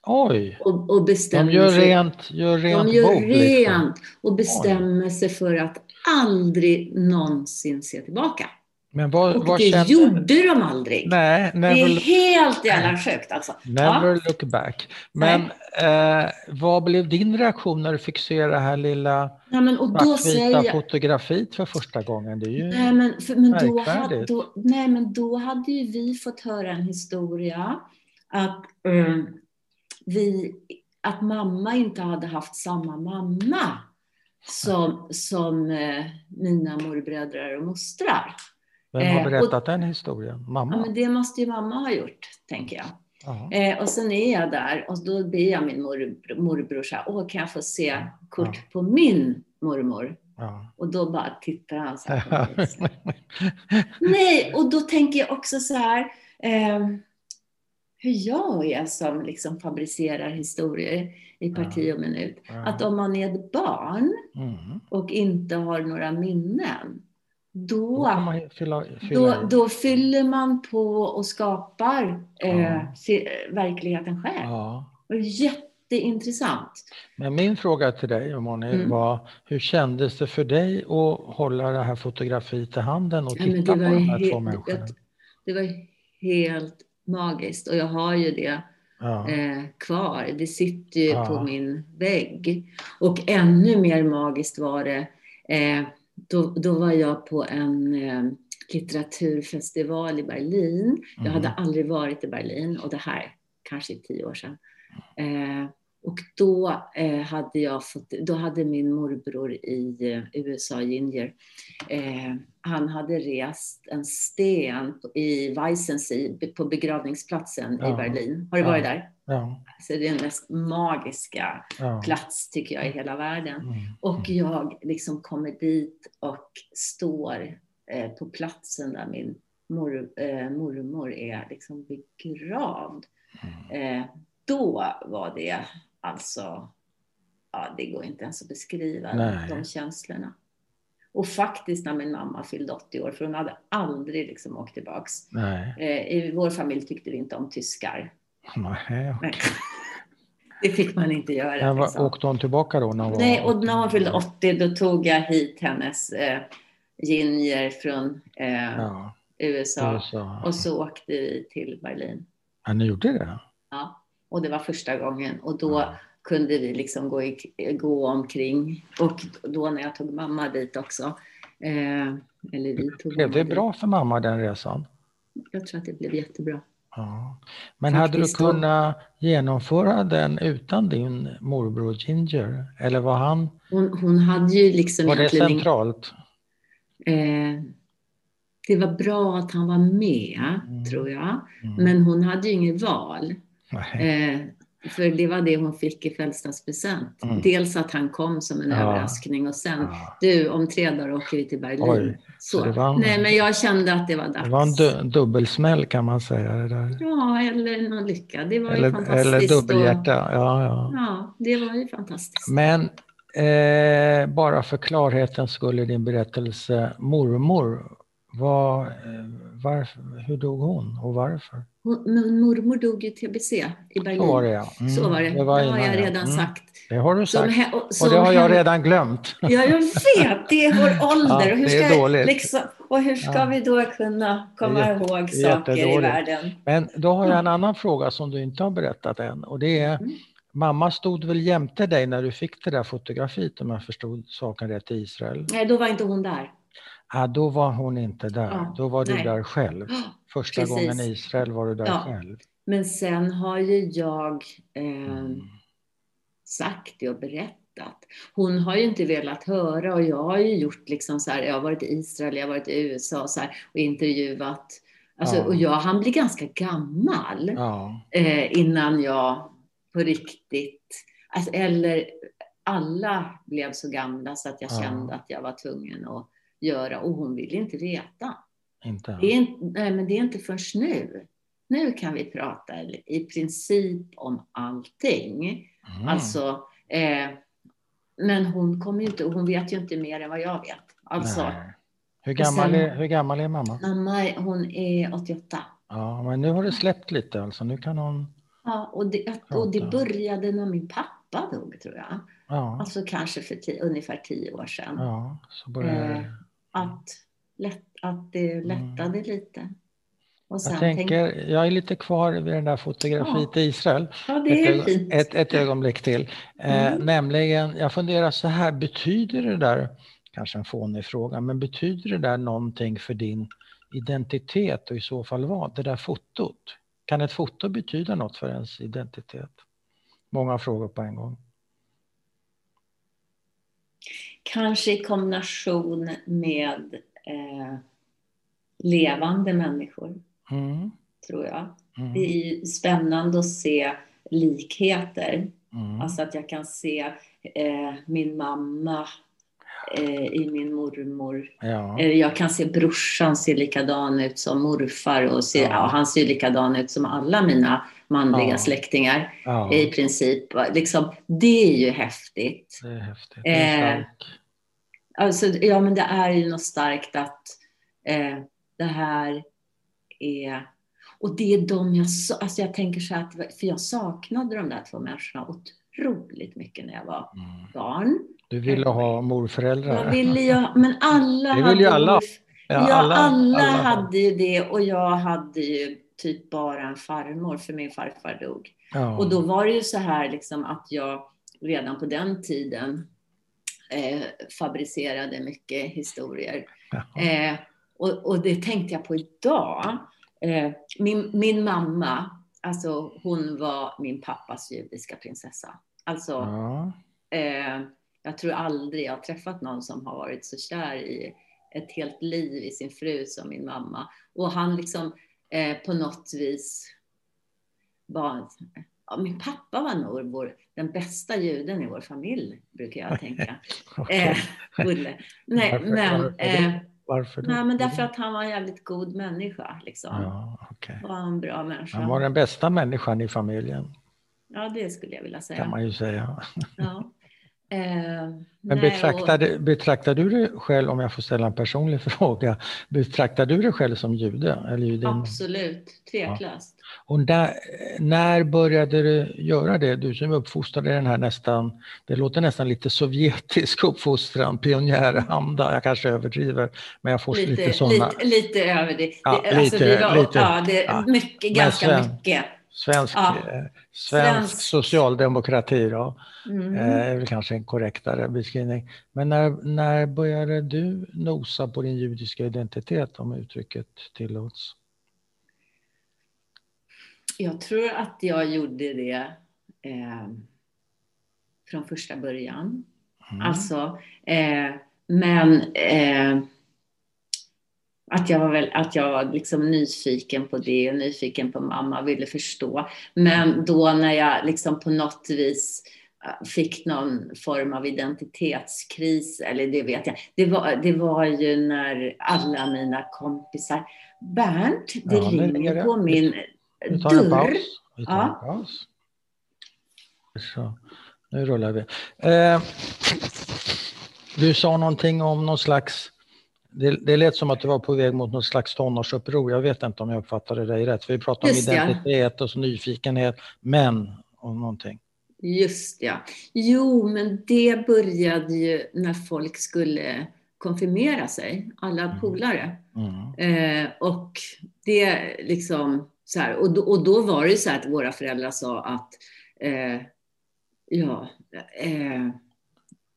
Oj! Och, och bestämmer De gör sig, rent, gör rent de gör bord, liksom. rent och bestämmer sig för att aldrig någonsin se tillbaka. Men vad, Och vad det kände... gjorde de aldrig. Nej, det never, är look- helt jävla sjukt alltså. never Ja. look back. Men eh, vad blev din reaktion när du fick se det här lilla Nej, men, och då svartvita säger jag, fotografiet för första gången? Det är ju... nej, men, för, men, då hade, då, nej men då hade ju vi fått höra en historia att, eh, vi, att mamma inte hade haft samma mamma som, som eh, mina morbröder och mostrar. Vem har eh, och- berättat den historien? Ja, Mamma? men det måste ju mamma ha gjort, tänker jag. Ja. Eh, och sen är jag där och då ber jag min morbror, morbror så här, åh kan jag få se kort Ja. på min mormor? Ja. Och då bara tittar han så här på mig. så här. Nej, och då tänker jag också så här, eh, hur jag är som liksom fabricerar historier i parti och minut. Ja. Att om man är ett barn Mm. och inte har några minnen, Då då fylla, fylla då, då fyller man på och skapar eh, Ja. se- verkligheten själv. Ja. Och jätteintressant. Men min fråga till dig, Moni, Mm. var hur kändes det för dig att hålla det här fotografiet i handen och Ja, titta på det, var de här två människorna? det var helt magiskt och jag har ju det Ja. eh, kvar. Det sitter ju Ja. på min vägg. Och ännu mer magiskt var det, eh, då, då var jag på en eh, litteraturfestival i Berlin. Jag Mm. hade aldrig varit i Berlin och det här kanske är tio år sedan. Eh, och då eh, hade jag fått, då hade min morbror i eh, USA, Ginger, eh, han hade rest en sten i Weissensee på begravningsplatsen Ja. i Berlin. Har du Ja. varit där? Ja. Så det är den mest magiska Ja. plats tycker jag i hela världen. Mm. Och jag liksom kommer dit och står eh, på platsen där min mor, eh, mormor är liksom begravd. Mm. Eh, då var det alltså, ja det går inte ens att beskriva Nej. de känslorna. Och faktiskt när min mamma fyllde 80 år, för hon hade aldrig liksom åkt tillbaks. Nej. Eh, I vår familj tyckte vi inte om tyskar. Nej. Nej. Det fick man inte göra. Vad, liksom. åkte hon tillbaka då? När hon var Nej, och när hon fyllde 80 då tog jag hit hennes eh, Ginger från eh, Ja, USA. USA. Och så åkte vi till Berlin. Ja, ni gjorde det? Ja. Och det var första gången. Och då Ja. kunde vi liksom gå, i, gå omkring. Och då när jag tog mamma dit också. Eh, eller vi tog Blev det dit. bra för mamma den resan? Jag tror att det blev jättebra. Ja. Men hade du Faktiskt då. kunnat genomföra den utan din morbror Ginger? Eller var han, Hon, hon hade ju liksom var det centralt? eh, Det var bra att han var med, Mm. tror jag. Mm. Men hon hade ju inget val. Eh, för det var det hon fick i födelsedagspresent. Mm. Dels att han kom som en Ja. överraskning och sen, Ja. du om tre dagar åker vi till Berlin. Oj, så. en- Nej men jag kände att det var dags. Det var en du, dubbelsmäll kan man säga. Det där. Ja, eller någon lycka. Det var ju Eller, fantastiskt. eller och- dubbelhjärta. Ja, ja. Ja, det var ju fantastiskt. Men eh, bara för klarhetens skull i din berättelse, mormor, Var, varför, hur dog hon och varför? Hon, mormor dog i tbc i Berlin. Så var det ja. Mm, så var det. Det, var det har jag redan mm. sagt. Det har du sagt. Som, och det har jag redan glömt. Ja, jag vet. Det är vår ålder. Ja, och, hur ska, det är dåligt. Liksom, och hur ska ja. vi då kunna komma ihåg saker i världen? Men då har jag en annan fråga som du inte har berättat än. Och det är, mm. mamma stod väl jämte dig när du fick det där fotografiet om jag förstod saken rätt i Israel? Nej, då var inte hon där. Ja, då var hon inte där. Ja, då var du nej. där själv. Första Precis. gången i Israel var du där ja. själv. Men sen har ju jag eh, mm. sagt det och berättat. Hon har ju inte velat höra och jag har ju gjort liksom så här, jag har varit i Israel, jag har varit i USA så här, och intervjuat. Alltså, ja. Och jag han blir ganska gammal ja. eh, innan jag på riktigt, alltså, eller alla blev så gamla så att jag kände att jag var tvungen att göra och hon ville inte veta. Inte. Det är, nej, men det är inte först nu. Nu kan vi prata i princip om allting. Mm. Alltså, eh, men hon kommer inte, hon vet ju inte mer än vad jag vet. Alltså, hur, gammal sen, är, hur gammal är mamma? Mamma hon är 88. Ja, men nu har det släppt lite alltså. Nu kan hon Ja, och det, och det började när min pappa dog tror jag. Ja. Alltså kanske för tio, ungefär tio år sedan. Ja, så började... Eh, att, lätt, att det lättade mm. lite. jag, tänker, tänk... jag är lite kvar vid den där fotografiet ja. i Israel. Ja, det är ett, fint. Ett, ett ögonblick till. Eh, mm. nämligen, jag funderar så här, betyder det där, kanske en fånig fråga, men betyder det där någonting för din identitet och i så fall vad? Det där fotot? Kan ett foto betyda något för ens identitet? Många frågor på en gång. Kanske i kombination med eh, levande människor, mm. tror jag. Mm. Det är spännande att se likheter. Mm. Alltså att jag kan se eh, min mamma eh, i min mormor. Ja. Jag kan se brorsan ser likadan ut som morfar och ser, ja. Ja, han ser likadan ut som alla mina manliga ja. släktingar ja. i princip. Liksom, det är ju häftigt. Det är häftigt. Det är eh, alltså, ja, men det är ju något starkt att eh, det här är... Och det är de jag... Alltså jag tänker så här, för jag saknade de där två människorna otroligt mycket när jag var mm. barn. Du ville ha morföräldrar? Jag ville ju, men alla det vill ju alla. Ja, ja alla, alla, alla hade ju det och jag hade ju typ bara en farmor för min farfar dog. Ja. Och då var det ju så här liksom att jag redan på den tiden eh, fabricerade mycket historier. Eh, och, och, det tänkte jag på idag. Eh, min, min mamma, alltså hon var min pappas judiska prinsessa. Alltså, eh, jag tror aldrig jag har träffat någon som har varit så kär i ett helt liv i sin fru som min mamma. Och han liksom eh, på något vis var... Ja, min pappa var nog vår, den bästa juden i vår familj, brukar jag tänka. eh, Nej, varför, men, varför, eh, varför Nej, men därför att han var en jävligt god människa. Liksom. Ja, okay. Var en bra människa. Han var den bästa människan i familjen. Ja, det skulle jag vilja säga. kan man ju säga. Ja. Eh, Men betraktar, och... betraktar du dig själv, om jag får ställa en personlig fråga, betraktar du dig själv som jude? Eller judin? Absolut, tveklöst. Ja. Och där, när började du göra det? Du som uppfostrade den här nästan, det låter nästan lite sovjetisk uppfostran, pionjäranda, jag kanske överdriver, men jag får lite, lite sådana. Lite, lite överdrivet. Ja, alltså, lite, det var, lite, ja, det, ja. Mycket, ganska sven, mycket. Svensk, ja. Eh, svensk, svensk socialdemokrati då. Mm. Eh, är väl kanske en korrektare beskrivning. Men när, när började du nosa på din judiska identitet, om uttrycket tillåts? Jag tror att jag gjorde det eh, från första början. Mm. Alltså, eh, men eh, att jag var, väl, att jag var liksom nyfiken på det och nyfiken på mamma, ville förstå. Men då när jag liksom på något vis fick någon form av identitetskris, eller det vet jag. Det var, det var ju när alla mina kompisar... Bernt, det ja, ringer på min vi tar en paus. Vi tar ja. en paus. Så, nu rullar vi. Eh, du sa någonting om någon slags det, det lät som att du var på väg mot något slags tonårsuppror. Jag vet inte om jag uppfattade dig rätt. Vi pratade om identitet ja. och nyfikenhet, men och någonting. Just ja. Jo, men det började ju när folk skulle konfirmera sig, alla mm. polare. Mm. Eh, och det liksom så här, och, då, och då var det så här att våra föräldrar sa att eh, ja, eh,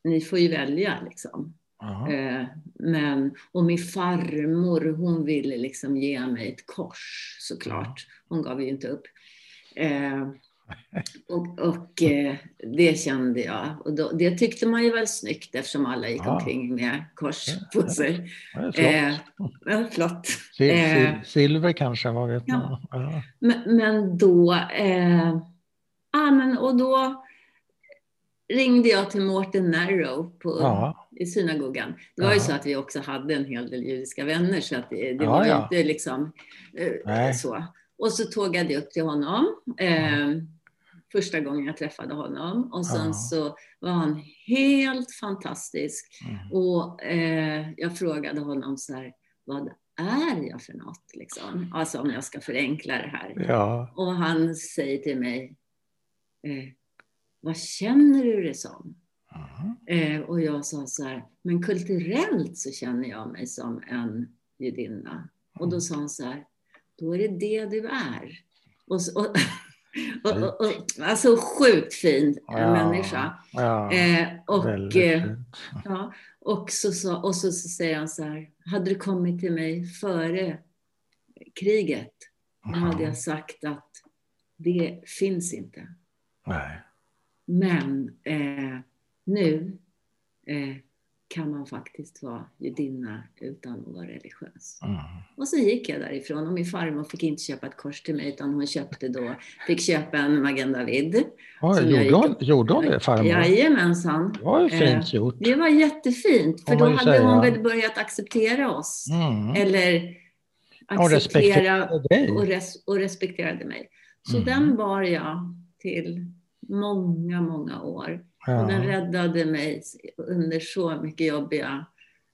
ni får ju välja liksom. Eh, men, och min farmor hon ville liksom ge mig ett kors såklart. Hon gav ju inte upp. Eh, och, och eh, det kände jag. Och då, det tyckte man ju väl snyggt eftersom alla gick ja. omkring med kors på sig. Ja. Eh, ja, flott. Sil sil silver kanske, vad vet ja. man? Men, men, då... Eh, ah, men, och då ringde jag till Mårten Narrow på, ja. I synagogan. Det var ja. ju så att vi också hade en hel del judiska vänner så att det, det ja, var ju inte liksom eh, så. Och så tågade jag upp till honom. Eh, första gången jag träffade honom. Och sen så var han helt fantastisk. Mm. Och eh, jag frågade honom så här, vad är jag för något? Liksom? Alltså om jag ska förenkla det här. Och han säger till mig, eh, vad känner du det som? Eh, och jag sa så här, men kulturellt så känner jag mig som en judinna. Och då mm. sa han så här, då är det det du är. Och, och, och, och, och alltså sjukt fin ja, människa. Ja, eh, och, eh, ja, och, så, så, och så, så säger han så här, hade du kommit till mig före kriget, då hade jag sagt att det finns inte. Nej. Men eh, nu eh, kan man faktiskt vara judinna utan att vara religiös. Mm. Och så gick jag därifrån och min farmor fick inte köpa ett kors till mig utan hon köpte då, fick köpa en Magen David. Gjorde, hon, gjorde hon det farmor? Jajamensan. Det var ju fint eh, gjort. Det var jättefint för då hade säga. hon väl börjat acceptera oss. Mm. Eller acceptera och, dig. och, res, och respekterade mig. Så mm. den bar jag till många, många år. Ja. Och den räddade mig under så mycket jobbiga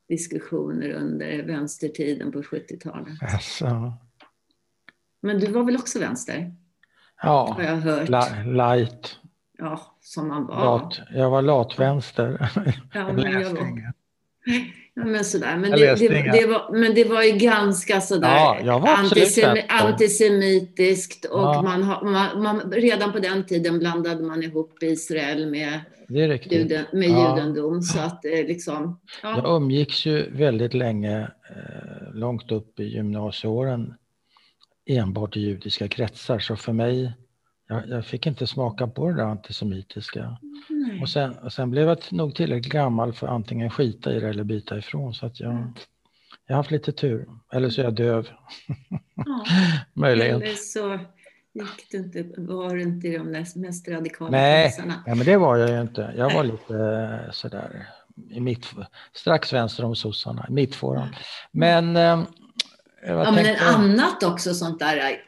diskussioner under vänstertiden på 70-talet. Alltså. Men du var väl också vänster? Ja, har jag hört. light. Ja, som man var. Lat. Jag var latvänster. Ja, men jag var... Ja, men sådär. Men det, det, det, var, men det var ju ganska sådär ja, antisem, antisemitiskt och ja. man, man, man, redan på den tiden blandade man ihop Israel med, juden, med ja. judendom. Så att, eh, liksom, ja. Jag umgicks ju väldigt länge, eh, långt upp i gymnasieåren, enbart i judiska kretsar. Så för mig, jag, jag fick inte smaka på det där antisemitiska. Och sen, och sen blev jag nog tillräckligt gammal för antingen skita i det eller byta ifrån. Så att jag, mm. jag har haft lite tur. Eller så är jag döv. Ja, Möjligen. Eller så gick du inte, var du inte i de mest radikala Nej, ja, men det var jag ju inte. Jag var lite eh, sådär i mitt, strax vänster om sossarna, mittfåran. Men... Eh, ja, men ett annat också sånt där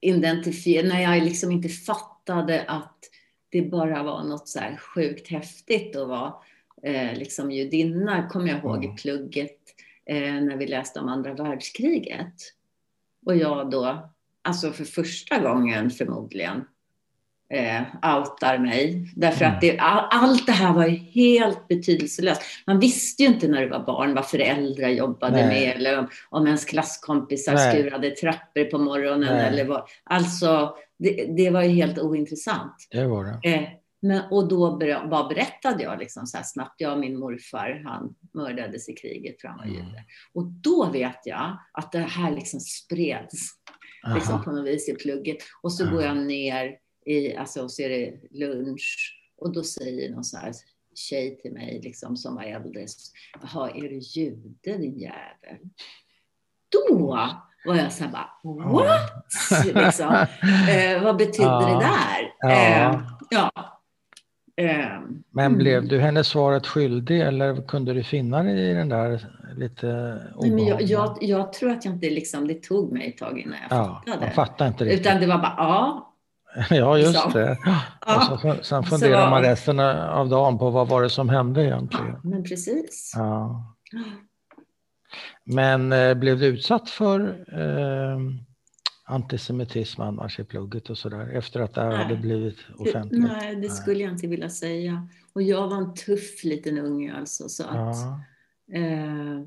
eh, identifier när jag liksom inte fattade att det bara var något så här sjukt häftigt att vara eh, liksom judinna, kommer jag ihåg i plugget eh, när vi läste om andra världskriget. Och jag då, alltså för första gången förmodligen, eh, outar mig. Därför mm. att det, all, allt det här var ju helt betydelselöst. Man visste ju inte när du var barn vad föräldrar jobbade Nej. med eller om, om ens klasskompisar Nej. skurade trappor på morgonen. Eller vad. Alltså, det, det, var ju helt ointressant. Det var det. Eh, men, och då ber, bara berättade jag liksom så här snabbt, jag och min morfar, han mördades i kriget för han var mm. jude. Och då vet jag att det här liksom spreds liksom på något vis i plugget. Och så Aha. går jag ner i, alltså, och så är det lunch och då säger någon så här tjej till mig liksom, som var äldre, jaha, är du jude din jävel? Då var jag så här bara, what? liksom. eh, vad betydde ja. det där? Ja. Eh, ja. Eh, men blev mm. du henne svaret skyldig eller kunde du finna dig i den där lite Nej, jag, jag, jag, tror att jag inte liksom, det tog mig ett tag innan jag ja, fattade. Jag fattade inte riktigt. Utan det var bara, ja, Ja, just liksom. det. Ja. Och så, sen funderar så, man resten av dagen på vad var det som hände egentligen. Ja, men precis. Ja. Men eh, blev du utsatt för eh, antisemitism annars i plugget och sådär efter att det här hade blivit offentligt? Nej, det skulle jag inte vilja säga. Och jag var en tuff liten unge alltså. Så att, ja. eh,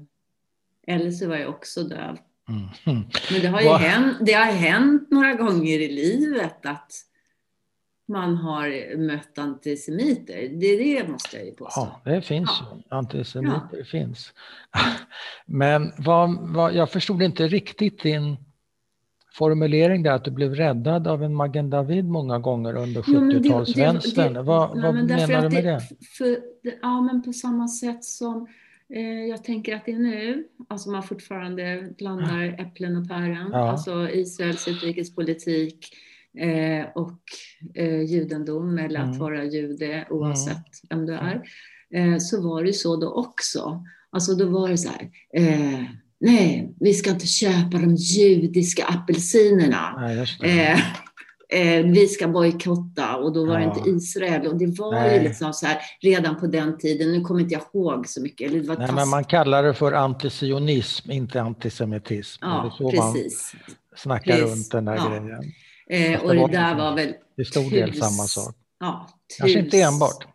eller så var jag också döv. Mm. Men det har ju hänt, det har hänt några gånger i livet att man har mött antisemiter. Det, det måste jag ju påstå. Ja, det finns ja. Antisemiter ja. finns. Men vad, vad, jag förstod inte riktigt din formulering där att du blev räddad av en Magen David många gånger under 70-talsvänstern. Vad, vad menar du med det? För, ja, men på samma sätt som jag tänker att det är nu, alltså man fortfarande blandar äpplen och päron, ja. alltså Israels utrikespolitik eh, och eh, judendom eller att mm. vara jude oavsett mm. vem du är. Eh, så var det så då också. Alltså då var det så här, eh, nej, vi ska inte köpa de judiska apelsinerna. Nej, eh, vi ska bojkotta och då var ja. det inte Israel. Och det var Nej. ju liksom så här redan på den tiden, nu kommer inte jag ihåg så mycket. Eller det Nej, men man kallar det för antisionism, inte antisemitism. Ja, precis. man snackar precis. runt den där ja. grejen. Eh, och det, det där var väl... Till stor del samma sak. Ja, Kanske inte enbart.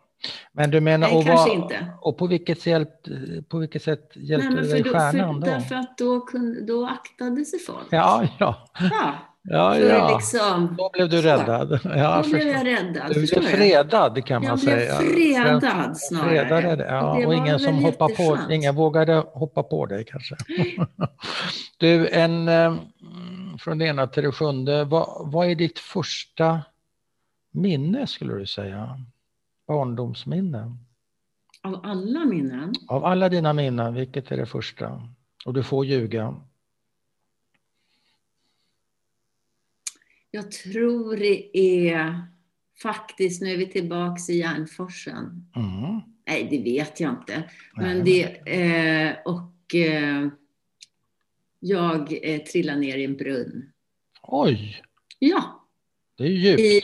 Men du menar, Nej, och, vad, inte. och på vilket sätt, på vilket sätt hjälpte Nej, dig stjärnan då? Därför att då, kunde, då aktade sig folk. Ja, ja. ja. Ja, ja. Liksom, då blev du räddad. Ja, då blev jag räddad. Du blev fredad kan man jag säga. Jag blev fredad snarare. Fredade, ja, och, och ingen som hoppade på, ingen vågade hoppa på dig kanske. du, en, eh, från det ena till det sjunde, vad, vad är ditt första minne skulle du säga? Barndomsminne? Av alla minnen? Av alla dina minnen, vilket är det första? Och du får ljuga. Jag tror det är faktiskt, nu är vi tillbaks i Järnforsen. Mm. Nej, det vet jag inte. Men det, eh, och eh, jag eh, trillade ner i en brunn. Oj! Ja. Det är djupt. I,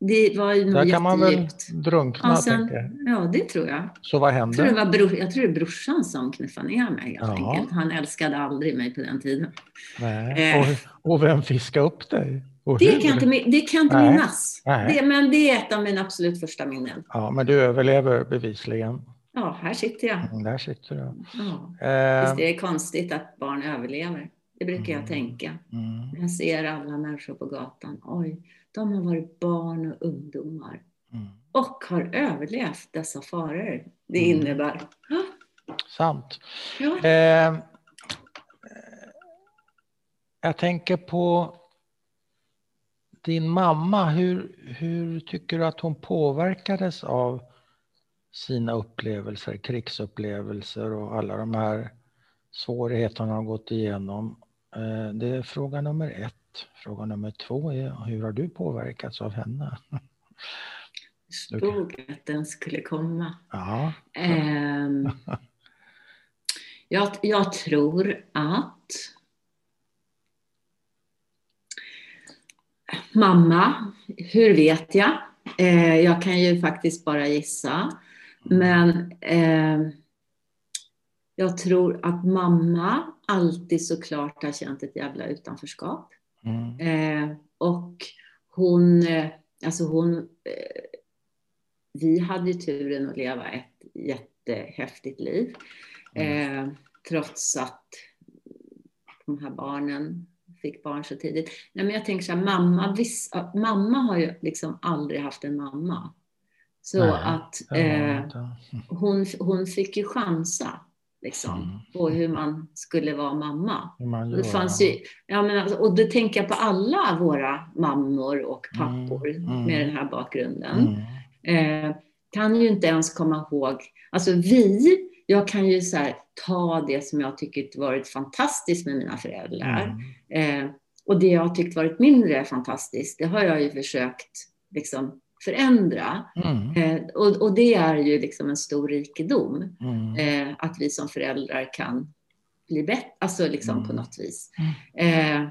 det var nog Där kan man väl drunkna, ja, sen, Ja, det tror jag. Så vad hände? Jag tror det var, bror, jag tror det brorsan som knuffade ner mig helt ja. enkelt. Han älskade aldrig mig på den tiden. Nej. Eh. Och, och vem fiskade upp dig? Det kan, inte, det kan inte minnas. Det, men det är ett av mina absolut första minnen. Ja, men du överlever bevisligen. Ja, här sitter jag. Mm, där sitter du. Ja. Eh. Visst är det konstigt att barn överlever. Det brukar jag mm. tänka. Mm. Jag ser alla människor på gatan. Oj, de har varit barn och ungdomar. Mm. Och har överlevt dessa faror det mm. innebär. Sant. Ja. Eh, jag tänker på din mamma. Hur, hur tycker du att hon påverkades av sina upplevelser, krigsupplevelser och alla de här svårigheterna hon har gått igenom? Eh, det är fråga nummer ett. Fråga nummer två är hur har du påverkats av henne? Stod att den skulle komma. Ja. Um, jag, jag tror att mamma, hur vet jag? Eh, jag kan ju faktiskt bara gissa. Men eh, jag tror att mamma alltid såklart har känt ett jävla utanförskap. Mm. Eh, och hon, eh, alltså hon, eh, vi hade ju turen att leva ett jättehäftigt liv. Mm. Eh, trots att de här barnen fick barn så tidigt. Nej, men jag tänker så här, mamma, viss, mamma har ju liksom aldrig haft en mamma. Så Nej, att eh, hon, hon fick ju chansa liksom, mm. på hur man skulle vara mamma. Det fanns ju, ja, men alltså, och det tänker jag på alla våra mammor och mm, pappor mm. med den här bakgrunden. Mm. Eh, kan ju inte ens komma ihåg, alltså vi, jag kan ju så här, ta det som jag tycker varit fantastiskt med mina föräldrar. Mm. Eh, och det jag tyckt varit mindre fantastiskt, det har jag ju försökt liksom, förändra. Mm. Eh, och, och, det är ju liksom en stor rikedom. Mm. Eh, att vi som föräldrar kan bli bättre, alltså liksom mm. på något vis. Mm. Eh,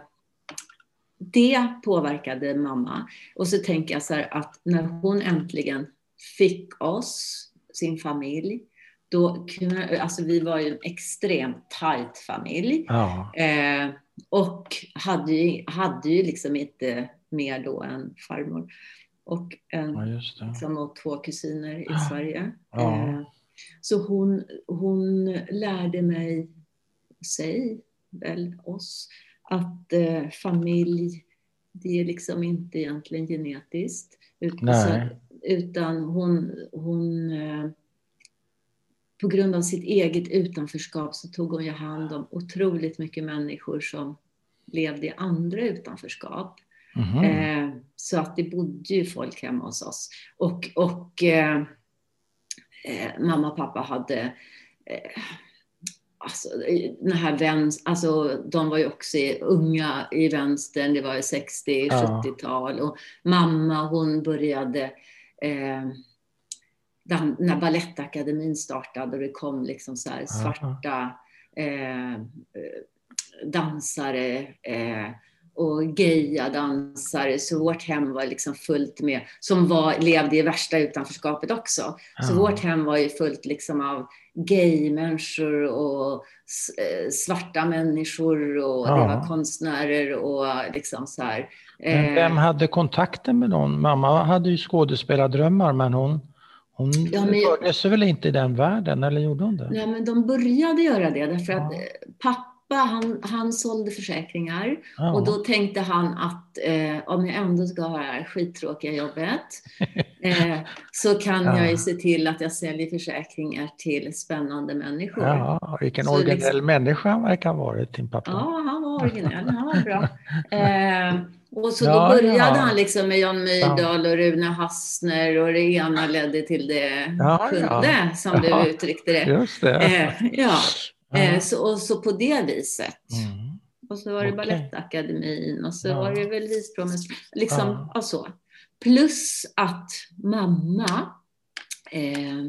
det påverkade mamma. Och så tänker jag så här att när hon äntligen fick oss, sin familj, då kunde, alltså vi var ju en extremt tajt familj. Ja. Eh, och hade ju, hade ju liksom inte mer då än farmor och, en, ja, liksom, och två kusiner i Sverige. Ja. Eh, så hon, hon lärde mig, sig, väl oss, att eh, familj, det är liksom inte egentligen genetiskt. Ut, Nej. så, utan hon, hon eh, på grund av sitt eget utanförskap så tog hon ju hand om otroligt mycket människor som levde i andra utanförskap. Mhm. Eh, så att det bodde ju folk hemma hos oss. Och, och eh, eh, mamma och pappa hade eh, Alltså, den här vänster, alltså, de var ju också unga i vänstern, det var ju 60, Ja. 70-tal. Och mamma hon började eh, när Balettakademin startade och det kom liksom så här svarta eh, eh, dansare eh, och gaya dansare. Så vårt hem var liksom fullt med, som var, levde i värsta utanförskapet också. Så Ja. vårt hem var ju fullt liksom av gay-människor och eh, svarta människor och det Ja. var konstnärer och liksom så här. Men Eh, vem hade kontakten med någon? Mamma hade ju skådespelardrömmar men hon, hon Ja, men- rörde sig väl inte i den världen, eller gjorde hon det? Nej, men de började göra det därför att Ja. eh, pappa han, han sålde försäkringar Ja. och då tänkte han att eh, om jag ändå ska ha det här skittråkiga jobbet eh, så kan Ja. jag ju se till att jag säljer försäkringar till spännande människor. Ja, vilken Så originell liksom- människa han verkar ha varit, din pappa. Ja, han var originell. Han var bra. Eh, och så Ja, då började ja. han liksom med Jan Myrdal och Rune Hassner och det ena ledde till det Ja, sjunde, som du uttryckte det. Just det. Eh, ja, Eh, så, och så på det viset. Mm. Och så var det Okej. Balettakademin och så Ja. var det väl Vispromenad. Liksom, Ja. och så. Plus att mamma, eh,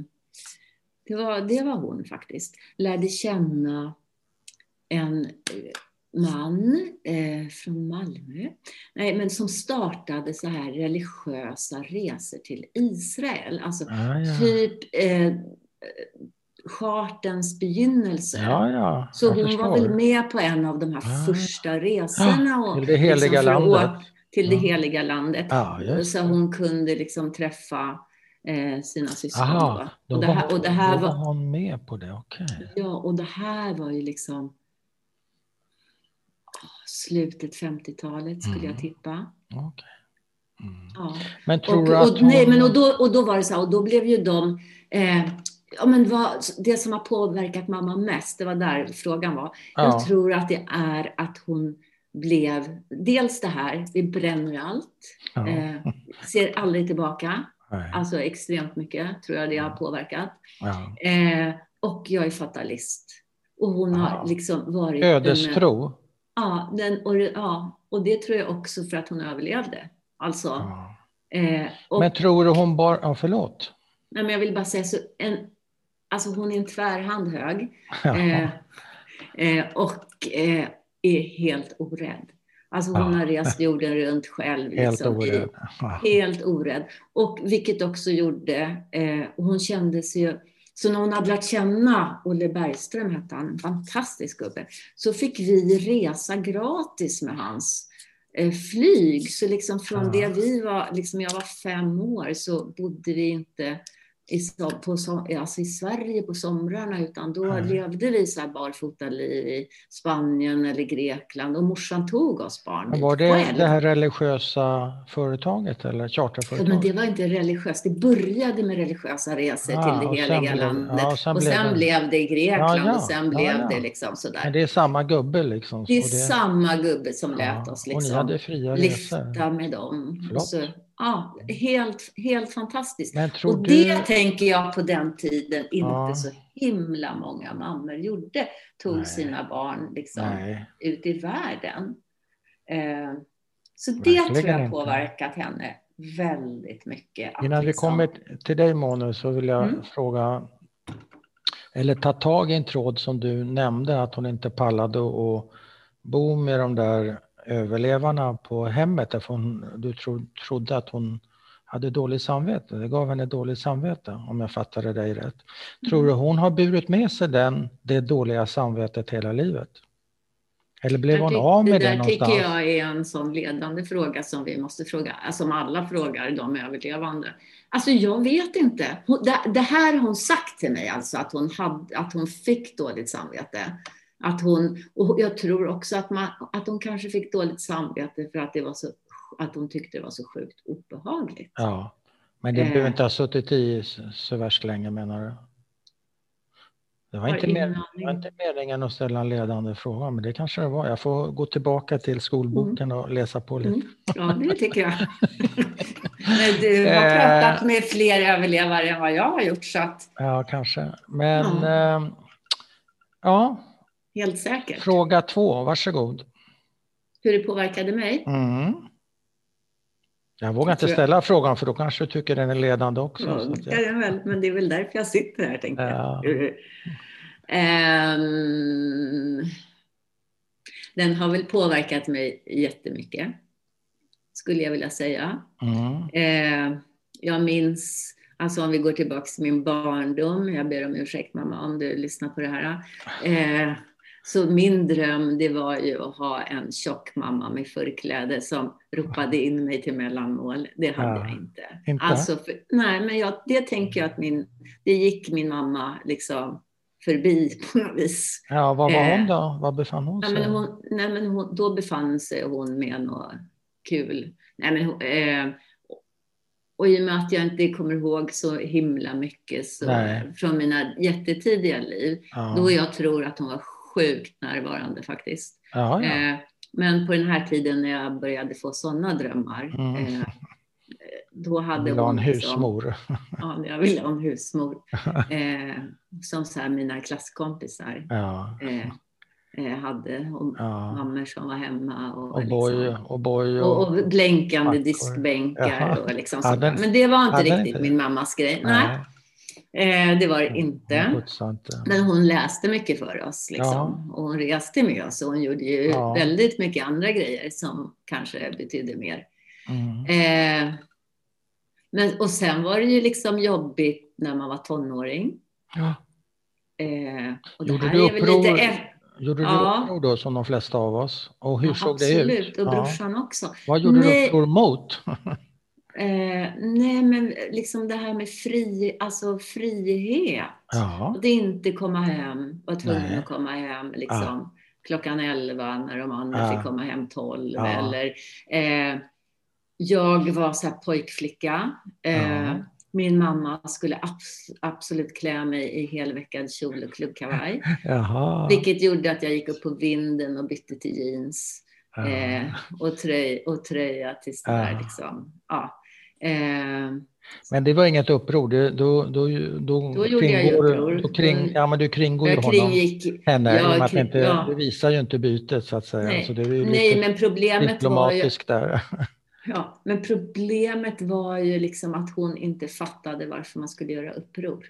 det, var, det var hon faktiskt, lärde känna en eh, man eh, från Malmö, nej, men som startade så här religiösa resor till Israel. Alltså Ja, ja. typ eh, chartens begynnelse. ja, ja. Så hon förstår. var väl med på en av de här Ah. första resorna. Och Till det heliga liksom för att landet. Till det Ja. heliga landet. Ja, just så hon kunde liksom träffa eh, sina syskon. Och det här, och det här var var, hon med på det, okej. ja, och det här var ju liksom ah, slutet 50-talet skulle Mm. jag tippa. okej. Mm. Ja. Men tror Och, du att och, nej, hon- men och, då, och då var det så här, och då blev ju de eh, Ja, men vad, det som har påverkat mamma mest, det var där frågan var. Ja. Jag tror att det är att hon blev, dels det här, vi bränner allt, Ja. eh, ser aldrig tillbaka, Nej. alltså extremt mycket tror jag det har påverkat. Eh, och jag är fatalist. Och hon har liksom varit... Ödestro. Ja, den, och, ja, och det tror jag också för att hon överlevde. Alltså, eh, och, Men tror du hon bara... Ja, förlåt. nej, men jag vill bara säga så, en, alltså hon är en tvärhand hög. Eh, eh, och eh, är helt orädd. Alltså hon Ja. har rest jorden runt själv. Helt liksom, i- orädd. Helt orädd. Och vilket också gjorde, eh, och hon kände sig ju, så när hon hade lärt känna Olle Bergström, hette han, en fantastisk gubbe, så fick vi resa gratis med hans eh, flyg. Så liksom från Ja. det vi var, liksom jag var fem år, så bodde vi inte i, på, alltså i Sverige på somrarna, utan då Nej. levde vi så här barfotaliv i Spanien eller Grekland och morsan tog oss barn Men var det själv. det här religiösa företaget eller Ja, men charterföretaget? det var inte religiöst. Det började med religiösa resor Ah, till det heliga blev- landet. ja, och sen och blev sen det- blev det i Grekland Ja, och sen blev det liksom Men sådär. det är samma gubbe liksom? Det är och samma gubbe som lät oss Och ni liksom hade fria resor? lyfta med dem. Flott. Ja, helt, helt fantastiskt. Och du... det tänker jag på den tiden inte Ja. så himla många mammor gjorde. Tog Nej. sina barn liksom Nej. ut i världen. Eh, så det Verkligen tror jag inte. påverkat henne väldigt mycket. Innan vi liksom- kommer till dig Monu så vill jag Mm. fråga eller ta tag i en tråd som du nämnde att hon inte pallade att bo med de där överlevarna på hemmet därför hon, du tro, trodde att hon hade dåligt samvete. Det gav henne dåligt samvete om jag fattade dig rätt. Tror du hon har burit med sig den, det dåliga samvetet hela livet? Eller blev hon av med det, det någonstans? Det tycker jag är en sån ledande fråga som vi måste fråga, alltså som alla frågar de överlevande. Alltså jag vet inte. Det, här har hon sagt till mig, alltså att hon, hade, att hon fick dåligt samvete. Att hon, och jag tror också att, man, att hon kanske fick dåligt samvete för att, det var så, att hon tyckte det var så sjukt obehagligt. Ja, men det behöver eh. inte ha suttit i så värst länge menar du? Det var, inte mer, det var inte meningen att ställa en ledande fråga, men det kanske det var. Jag får gå tillbaka till skolboken mm. och läsa på lite. Mm. Ja, det tycker jag. du har eh. pratat med fler överlevare än vad jag har gjort. Så att... Ja, kanske. Men ja. Eh, ja. Helt säkert. Fråga två, varsågod. Hur det påverkade mig? Mm. Jag vågar inte ställa frågan för då kanske du tycker den är ledande också. Ja, det den väl, men det är väl därför jag sitter här tänkte ja. jag. Um, den har väl påverkat mig jättemycket, skulle jag vilja säga. Mm. Uh, jag minns, alltså om vi går tillbaka till min barndom, jag ber om ursäkt mamma om du lyssnar på det här. Uh, så min dröm det var ju att ha en tjock mamma med förkläde som ropade in mig till mellanmål. Det hade ja, jag inte. inte. Alltså, för, nej, men jag, det tänker jag att min, det gick min mamma liksom förbi på något vis. Ja, var var hon eh, då? Var befann hon sig? Nej, men hon, nej, men hon, då befann sig hon med något kul. Nej, men, eh, och i och med att jag inte kommer ihåg så himla mycket så, från mina jättetidiga liv, ja. då jag tror att hon var sjukt närvarande faktiskt. Aha, ja. eh, men på den här tiden när jag började få sådana drömmar, mm. eh, då hade vill hon... en liksom- husmor. Liksom, ja, jag ville ha en husmor. Eh, som så här mina klasskompisar. Ja. Eh, eh, hade och ja. mammor som var hemma. Och, och, boy, liksom, och, boy och, och, och blänkande packor. diskbänkar. Och liksom ja, den, Men det var inte riktigt inte. min mammas grej. Nej. Nej. Eh, det var det inte. Men hon läste mycket för oss. Liksom. Ja. Och hon reste med oss och hon gjorde ju ja. väldigt mycket andra grejer som kanske betydde mer. Mm. Eh, men, och sen var det ju liksom jobbigt när man var tonåring. Ja. Eh, och gjorde du uppror, lite... gjorde du ja. uppror då som de flesta av oss? Och hur ja, såg absolut. det ut? Absolut, och brorsan också. Vad gjorde Nej. du uppror mot? Eh, nej, men liksom det här med fri, alltså frihet. Ja. Att inte komma hem, vara tvungen att komma hem liksom, ja. klockan elva när de andra ja. fick komma hem tolv. Eller, eh, jag var så pojkflicka. Eh, min mamma skulle abs absolut klä mig i helveckad kjol och klubbkavaj. Vilket gjorde att jag gick upp på vinden och bytte till jeans. Eh, och, tröj, och tröja tills det där liksom. Ja. Eh, men det var inget uppror? Du, då, då, då, då gjorde jag uppror. Då kring, ja, men du kringgår ju honom, henne, ja, att inte, ja. du visar ju inte bytet så att säga. Nej, så det är ju Nej men problemet var ju... där. Ja, men problemet var ju liksom att hon inte fattade varför man skulle göra uppror.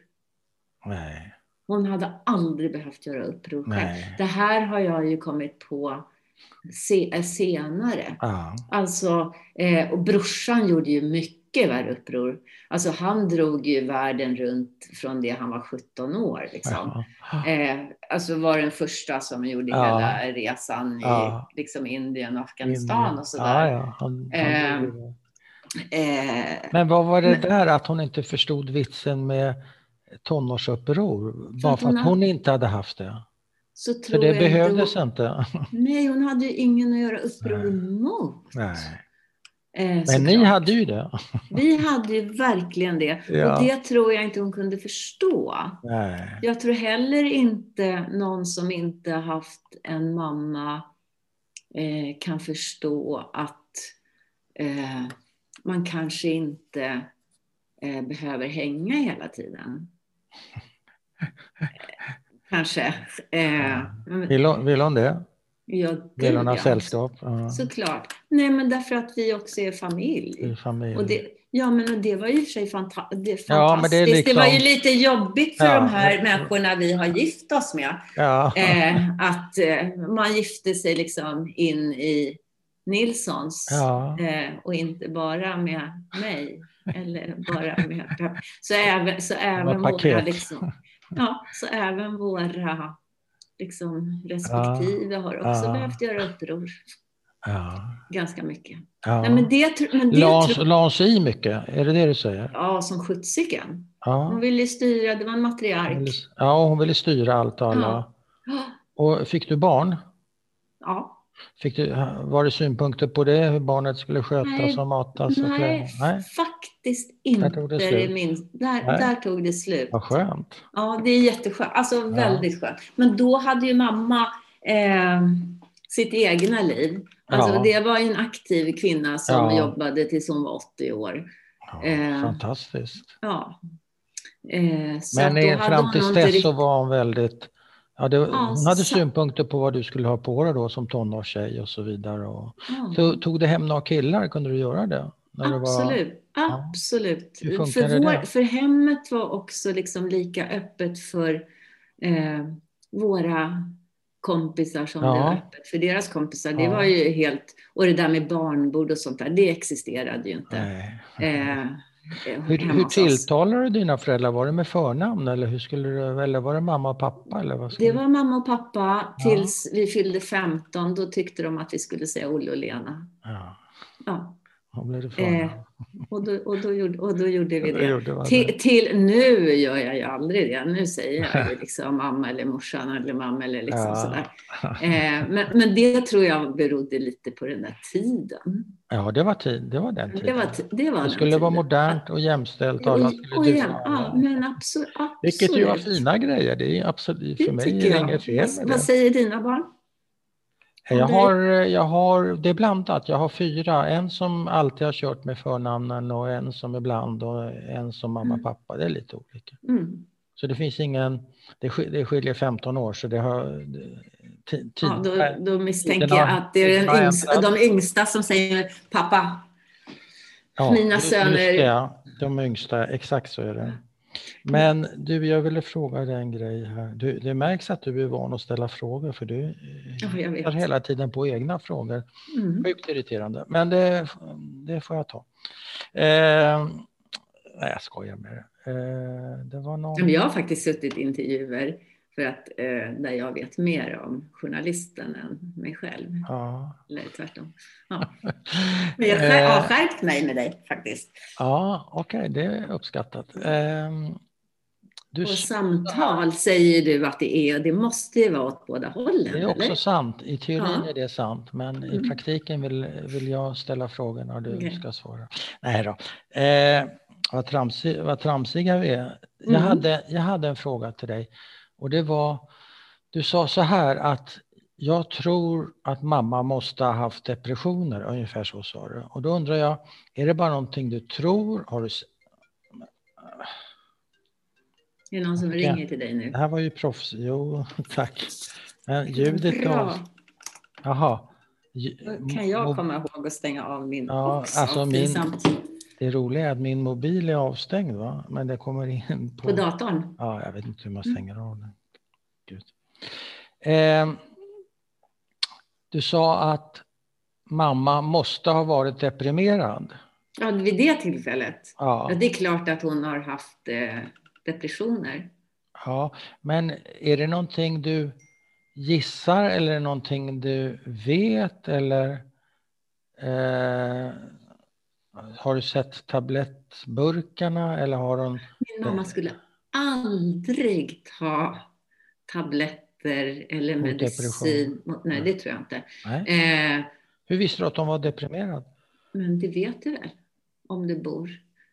Nej. Hon hade aldrig behövt göra uppror själv. Det här har jag ju kommit på se, senare. Ah. Alltså, eh, och brorsan gjorde ju mycket värre uppror. Alltså han drog ju världen runt från det han var 17 år. Liksom. Ja. Eh, alltså var den första som gjorde ja. hela resan i ja. liksom Indien och Afghanistan Indien. och sådär. Ja, han, han eh, eh, Men vad var det men, där att hon inte förstod vitsen med tonårsuppror? Bara för att hon inte hade haft det? Så tror För det behövdes då, inte? Nej, hon hade ju ingen att göra uppror mot. Nej. Eh, Men ni klart. hade ju det. Vi hade ju verkligen det. Ja. Och det tror jag inte hon kunde förstå. Nej. Jag tror heller inte någon som inte haft en mamma eh, kan förstå att eh, man kanske inte eh, behöver hänga hela tiden. Kanske. Eh, vill, hon, vill hon det? Ja, vill hon ha sällskap? Ja. Såklart. Nej, men därför att vi också är familj. I familj. Och det, ja, men det var ju för sig fanta det ja, fantastiskt. Det, liksom... det, var ju lite jobbigt för ja. de här människorna vi har gift oss med. Ja. Eh, att eh, man gifte sig liksom in i Nilssons ja. eh, och inte bara med mig. eller bara med Så även, så även våra, liksom, ja, så även våra liksom, respektive ja. har också ja. behövt göra uppror. Ja. Ganska mycket. Ja. Nej, men det, men det Lans, Lans i mycket, är det det du säger? Ja, som sjuttsiken. Ja. Hon ville styra, det var en matriark. Ja, hon ville styra allt och alla. Ja. Och fick du barn? Ja. Fick du, var det synpunkter på det, hur barnet skulle skötas nej, och matas? Och nej, nej, faktiskt inte. Där tog det slut. Min, där, där tog det slut. Vad skönt. Ja, det är jätteskönt. Alltså väldigt skönt. Men då hade ju mamma eh, sitt egna liv. Alltså ja. det var en aktiv kvinna som ja. jobbade tills hon var 80 år. Ja, eh, fantastiskt. Ja. Eh, Men fram till dess så var hon väldigt Ja, det, hon hade så... synpunkter på vad du skulle ha på dig då som tonårstjej och så vidare. Och, så, tog du hem några killar? Kunde du göra det? Absolut, var, absolut. För, vår, för hemmet var också liksom lika öppet för eh, våra kompisar som ja. var öppet för deras kompisar. Det var ju helt, och det där med barnbord och sånt där, det existerade ju inte. Eh, hur, hur tilltalar du dina föräldrar? Var det med förnamn eller, hur skulle du, eller var det mamma och pappa? Eller vad det var mamma och pappa tills ja. vi fyllde 15. Då tyckte de att vi skulle säga Olle och Lena. Ja. ja. Och, blev det eh, och, då, och, då gjorde, och då gjorde vi det. Gjorde till, till, nu gör jag ju aldrig det. Nu säger jag ju liksom mamma eller morsan eller mamma eller liksom ja. sådär. Eh, men, men det tror jag berodde lite på den där tiden. Ja, det var, tid, det var den tiden. Det, var, det, var det skulle tiden. vara modernt och jämställt. Och alla skulle och jäm, ja, men absolut, absolut. Vilket ju var fina grejer. Det är absolut, för mig är det inget fel med vad, det. Vad säger dina barn? Jag har, jag har, det är blandat. Jag har fyra. En som alltid har kört med förnamnen och en som ibland och en som mamma och mm. pappa. Det är lite olika. Mm. Så det finns ingen, det, det skiljer 15 år så det har tid. Ja, då, då misstänker jag att det är den yngsta, de yngsta som säger pappa. Ja, Mina söner. Ja, de yngsta, exakt så är det. Men du, jag ville fråga dig en grej här. Du, det märks att du är van att ställa frågor för du ja, tar hela tiden på egna frågor. Mm. Sjukt irriterande, men det, det får jag ta. Eh, nej, jag skojar med det. Eh, det var någon... Jag har faktiskt suttit i intervjuer för att, eh, där jag vet mer om journalisten än mig själv. Ja. Eller tvärtom. Ja. Men jag har skärpt mig med dig faktiskt. Ja, okej, okay, det är uppskattat. Eh, du... Och samtal säger du att det är, det måste ju vara åt båda hållen. Det är också eller? sant, i teorin ja. är det sant, men mm. i praktiken vill, vill jag ställa frågorna och du okay. ska svara. Nej då. Eh, vad, tramsig, vad tramsiga vi är. Jag, mm. hade, jag hade en fråga till dig. Och det var, du sa så här att jag tror att mamma måste ha haft depressioner, ungefär så sa du. Och då undrar jag, är det bara någonting du tror? Har du... Är det någon som ja. ringer till dig nu? Det här var ju proffs. Jo, tack. Men ljudet Bra. av... Jaha. Kan jag komma ihåg att stänga av min ja, också? Alltså min... Det roliga är att min mobil är avstängd, va? men det kommer in på... På datorn? Ja, jag vet inte hur man mm. stänger av den. Gud. Eh, du sa att mamma måste ha varit deprimerad. Ja, vid det tillfället. Ja. Det är klart att hon har haft eh, depressioner. Ja, men är det någonting du gissar eller någonting du vet eller eh, har du sett tablettburkarna eller har hon? Min mamma skulle aldrig ta tabletter eller mot medicin. Mot, nej, det tror jag inte. Eh, Hur visste du att hon var deprimerad? Men det vet du väl, om du bor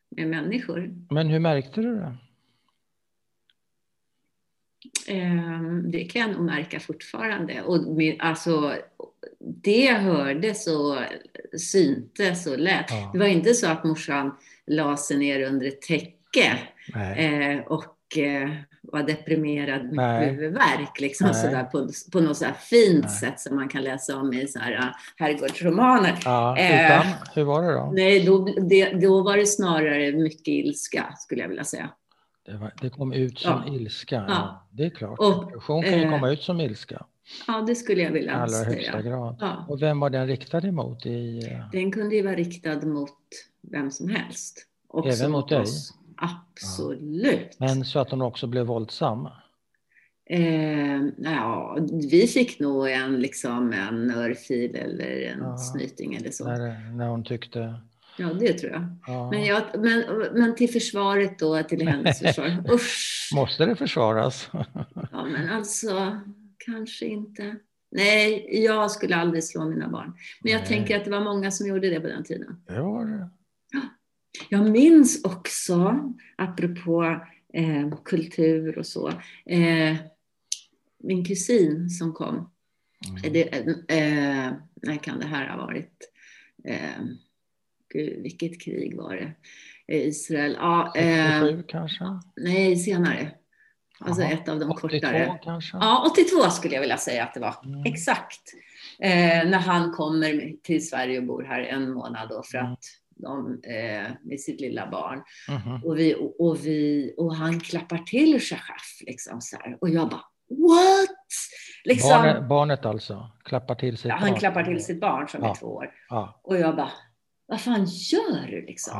med människor. Men hur märkte du det? Eh, det kan jag nog märka fortfarande. Och alltså, det hördes och syntes och lät. Ja. Det var inte så att morsan la sig ner under ett täcke eh, och eh, var deprimerad med huvudvärk. Liksom, sådär, på, på något så fint nej. sätt som man kan läsa om i så här, uh, herrgårdsromaner. Ja, eh, hur var det då? Nej, då, det, då var det snarare mycket ilska skulle jag vilja säga. Det, var, det kom ut som ja. ilska. Ja. Det är klart. Och, Depression kan ju komma ut som ilska. Ja, det skulle jag vilja allra säga. högsta grad. Ja. Och vem var den riktad emot? I... Den kunde ju vara riktad mot vem som helst. Också Även mot dig? oss. Absolut. Men så att hon också blev våldsam? Eh, ja, vi fick nog en, liksom, en örfil eller en Ja. snyting eller så. När, när hon tyckte... Ja, det tror jag. Ja. Men, jag, men, men till försvaret då, till hennes försvar. Usch! Måste det försvaras? Ja, men alltså, kanske inte. Nej, jag skulle aldrig slå mina barn. Men jag Nej. tänker att det var många som gjorde det på den tiden. Det var det. Jag minns också, apropå eh, kultur och så, eh, min kusin som kom. Mm. Det, eh, när kan det här ha varit? Eh, gud, vilket krig var det? Eh, Israel? Ja, eh, 67 kanske? nej, senare. Alltså Jaha. ett av de 82 kortare. kanske? Ja, 82 skulle jag vilja säga att det var. Mm. Exakt. Eh, när han kommer till Sverige och bor här en månad då för Mm. att de, eh, med sitt lilla barn. Mhm. Och, vi, och, vi, och han klappar till Shachaf liksom så här. Och jag bara, what? Liksom, Barnet, barnet alltså? Klappar till sitt ja, han barn? klappar till sitt barn som Ja. är två år. Ja. Och jag bara, vad fan gör du liksom?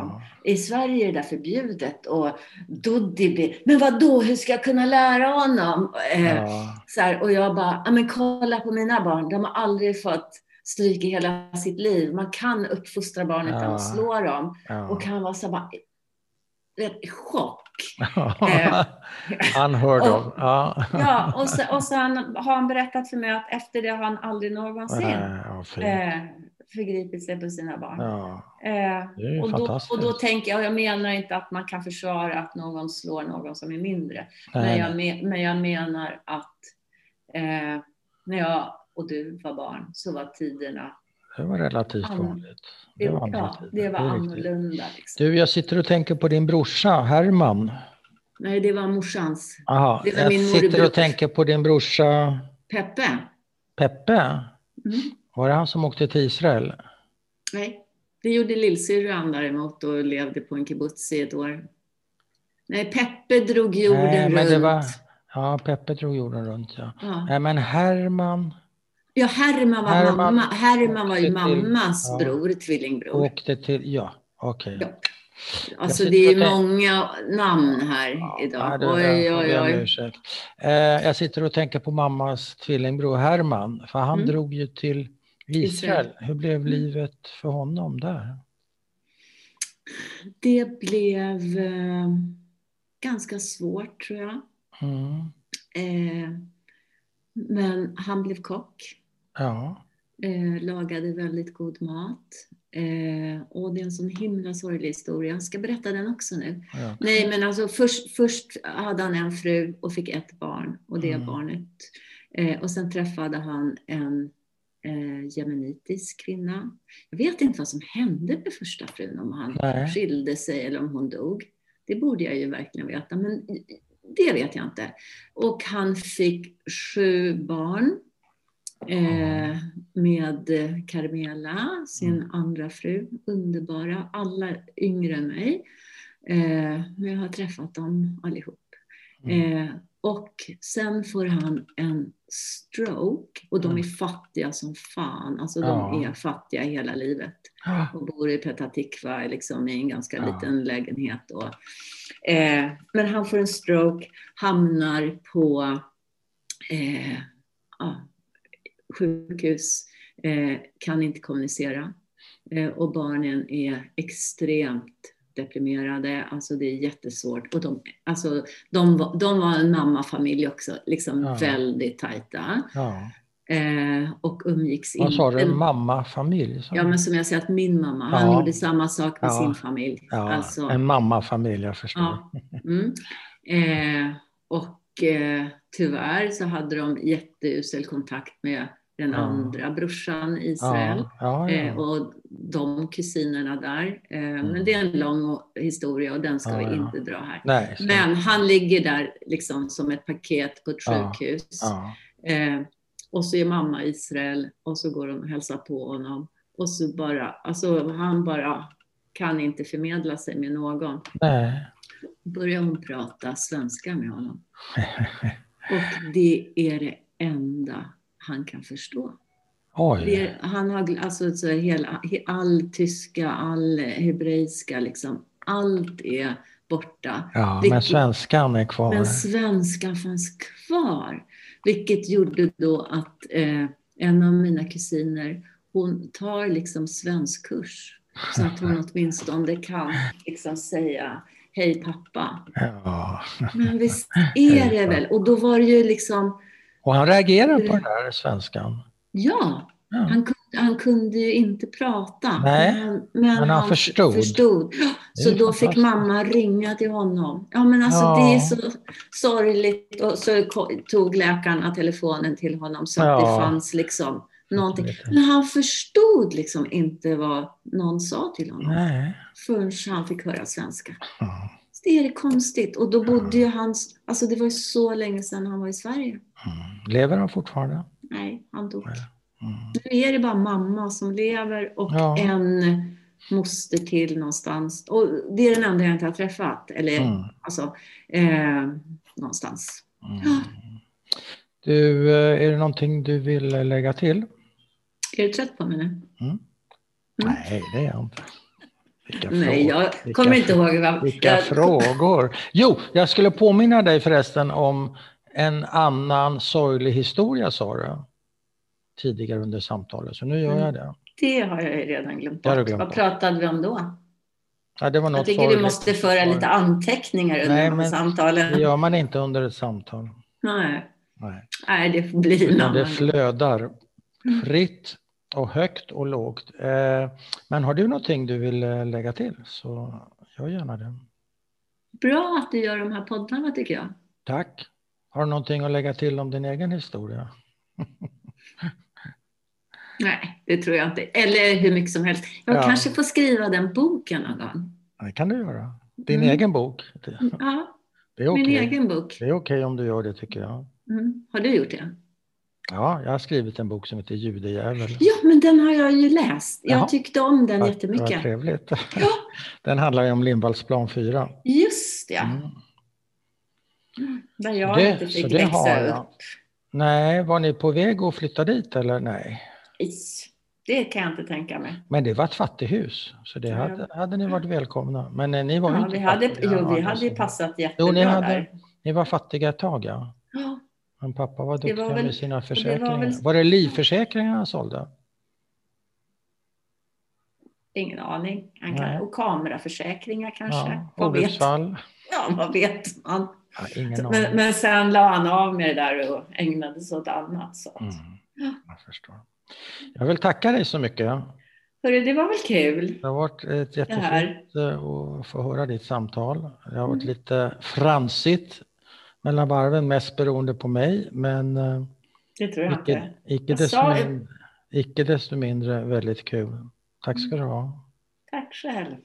ja. I Sverige är det där förbjudet och Doddi, blir- men vad då? hur ska jag kunna lära honom? Eh, ja. så här, och jag bara, men kolla på mina barn, de har aldrig fått stryk i hela sitt liv. Man kan uppfostra barn utan Ja. att slå dem. Och han var så bara, rätt chock. Eh, Unheard och- of. Ja. Ja, och, så, och sen har han berättat för mig att efter det har han aldrig någonsin Nej, förgripit sig på sina barn. Ja, Eh, och, då, och då tänker jag, jag menar inte att man kan försvara att någon slår någon som är mindre. Men jag, me, men jag menar att eh, när jag och du var barn så var tiderna, det var relativt An- vanligt. det, var ja, det var annorlunda. Liksom. Du, jag sitter och tänker på din brorsa Herman. Nej, det var morsans. Aha, Det var jag sitter och tänker på din brorsa Peppe? Peppe. Mm. Var det han som åkte till Israel? Nej, det gjorde lillsyrran däremot och levde på en kibbutz i ett år. Nej, Peppe drog jorden Nej, men runt. det var, ja, Peppe drog jorden runt, ja. Ja. Nej, men Herman ja, Herman var, Herman mamma. Herman var ju till- mammas ja. bror, tvillingbror. åkte till, ja, okej. Ja. Alltså Jag det är många namn här idag. Ja, det- oj, jag oj, oj. ursäkt. Eh, jag sitter och tänker på mammas tvillingbror Herman, för han Mm. drog ju till Israel. Hur blev livet för honom där? Det blev eh, ganska svårt tror jag. Mm. Eh, men han blev kock. Ja, Eh, lagade väldigt god mat. Eh, och det är en sån himla sorglig historia. Jag ska berätta den också nu. ja. Nej, men alltså först, först hade han en fru och fick ett barn och det Mm. barnet. Eh, och sen träffade han en eh, jemenitisk kvinna. Jag vet inte vad som hände med första frun, om han Nej. skilde sig eller om hon dog. Det borde jag ju verkligen veta, men det vet jag inte. Och han fick sju barn eh, med Carmela, sin Mm. andra fru. Underbara, alla yngre än mig. Eh, men jag har träffat dem allihop. Mm. Eh, och sen får han en stroke och de är Mm. fattiga som fan. Alltså de Ja. är fattiga hela livet Ah, och bor i Petah Tikva liksom, i en ganska Ja. liten lägenhet. Och, eh, men han får en stroke, hamnar på eh, ja, sjukhus, eh, kan inte kommunicera. Eh, och barnen är extremt deprimerade, alltså det är jättesvårt. Och de, alltså, de, var, de var en mammafamilj också, liksom Ja. väldigt tajta. Ja. Eh, och umgicks Vad sa du? inte Mamma-familj? Ja, men som jag säger att min mamma, han Ja. gjorde samma sak med sin familj. alltså, En mamma-familj, jag förstår. ja. Mm. Eh, och eh, tyvärr så hade de jätteusel kontakt med den andra brorsan Israel. Ja, ja, Eh, ja. och de kusinerna där. Eh, Mm. Men det är en lång historia och den ska vi inte dra här. Nej, Men han ligger där liksom som ett paket på ett sjukhus. Eh, och så är mamma Israel och så går de och hälsar på honom. Och så bara, alltså han bara kan inte förmedla sig med någon. Nej. Börjar hon prata svenska med honom. Och det är det enda han kan förstå. Det han har alltså så hela, he- all tyska, all hebreiska liksom. allt är borta. Ja, Vilket- men svenskan är kvar. Men svenskan fanns kvar. Vilket gjorde då att eh, en av mina kusiner, hon tar liksom svenskkurs. Så att hon åtminstone kan liksom säga Hej pappa. Ja. Men visst är det väl? Och då var det ju liksom, Och han reagerar på den där svenskan. ja, Ja. han kunde, han kunde ju inte prata. Nej, men, men, men han förstod. förstod. Är Så då fick mamma ringa till honom. Ja men alltså Ja. det är så sorgligt. Och så tog läkarna telefonen till honom så att Ja. det fanns liksom någonting. Men han förstod liksom inte vad någon sa till honom Nej. förrän han fick höra svenska. Ja. Det är det konstigt. Och då bodde ju hans, alltså det var ju så länge sedan han var i Sverige. Mm. Lever han fortfarande? Nej, han dog. Mm. Nu är det bara mamma som lever och Ja. en moster till någonstans. Och det är den enda jag inte har träffat. Eller Mm. alltså, eh, någonstans. Mm. Du, eh, är det någonting du vill lägga till? Är du trött på mig nu? Mm. Nej, det är jag inte. Vilka Nej, frågor. jag Vilka kommer inte ihåg. Vad, Vilka jag, frågor. Jo, jag skulle påminna dig förresten om en annan sorglig historia sa du tidigare under samtalet, så nu gör Mm. jag det. Det har jag ju redan glömt du bort. glömt Vad pratade vi om då? Ja, det var något Jag tycker du sorgligt. måste föra lite anteckningar under Nej, men samtalen. Det gör man inte under ett samtal. Nej. Nej. Nej, det får bli en Utan det flödar fritt och högt och lågt. Eh, Men har du någonting du vill eh, lägga till så gör gärna det. Bra att du gör de här poddarna tycker jag. Tack. Har du någonting att lägga till om din egen historia? Nej, det tror jag inte. Eller hur mycket som helst. Jag Ja. kanske får skriva den boken någon gång. Det kan du göra. Din Mm. egen bok. Ja, det är min egen bok. Det är okej om du gör det tycker jag. Mm. Har du gjort det? Ja, jag har skrivit en bok som heter Judejävel. Ja, men den har jag ju läst. Jag Jaha. tyckte om den Vad- jättemycket. Vad trevligt. Ja, Den handlar ju om Lindvallsplan 4. just det. Mm. Där jag Det- inte så fick växa upp. Nej, var ni på väg att flytta dit eller nej? Is. Det kan jag inte tänka mig. Men det var ett fattighus, så det Ja. hade, hade ni varit välkomna. Men eh, ni var Ja, inte vi hade, jo, vi hade ju passat Jo, jättebra ni, hade, där. ni var fattiga ett tag, ja. Men pappa var Det duktig var väl- med sina var försäkringar. Var, väl- det livförsäkringar han sålde? ingen aning. Kan, och kameraförsäkringar kanske. Ja, vad, vet, olycksfall? ja, vad vet man? Ja. Men, men sen la han av med det där och ägnade sig åt annat. Så. Mm, Ja. jag förstår. Jag vill tacka dig så mycket. Hörru, det var väl kul? Det har varit ett Det jättefint eh, att få höra ditt samtal. Det har varit Mm. lite fransigt mellan varven, mest beroende på mig, men eh, Det tror jag icke, inte. icke, desto sa mindre, icke desto mindre väldigt kul. Tack ska du ha. Tack själv.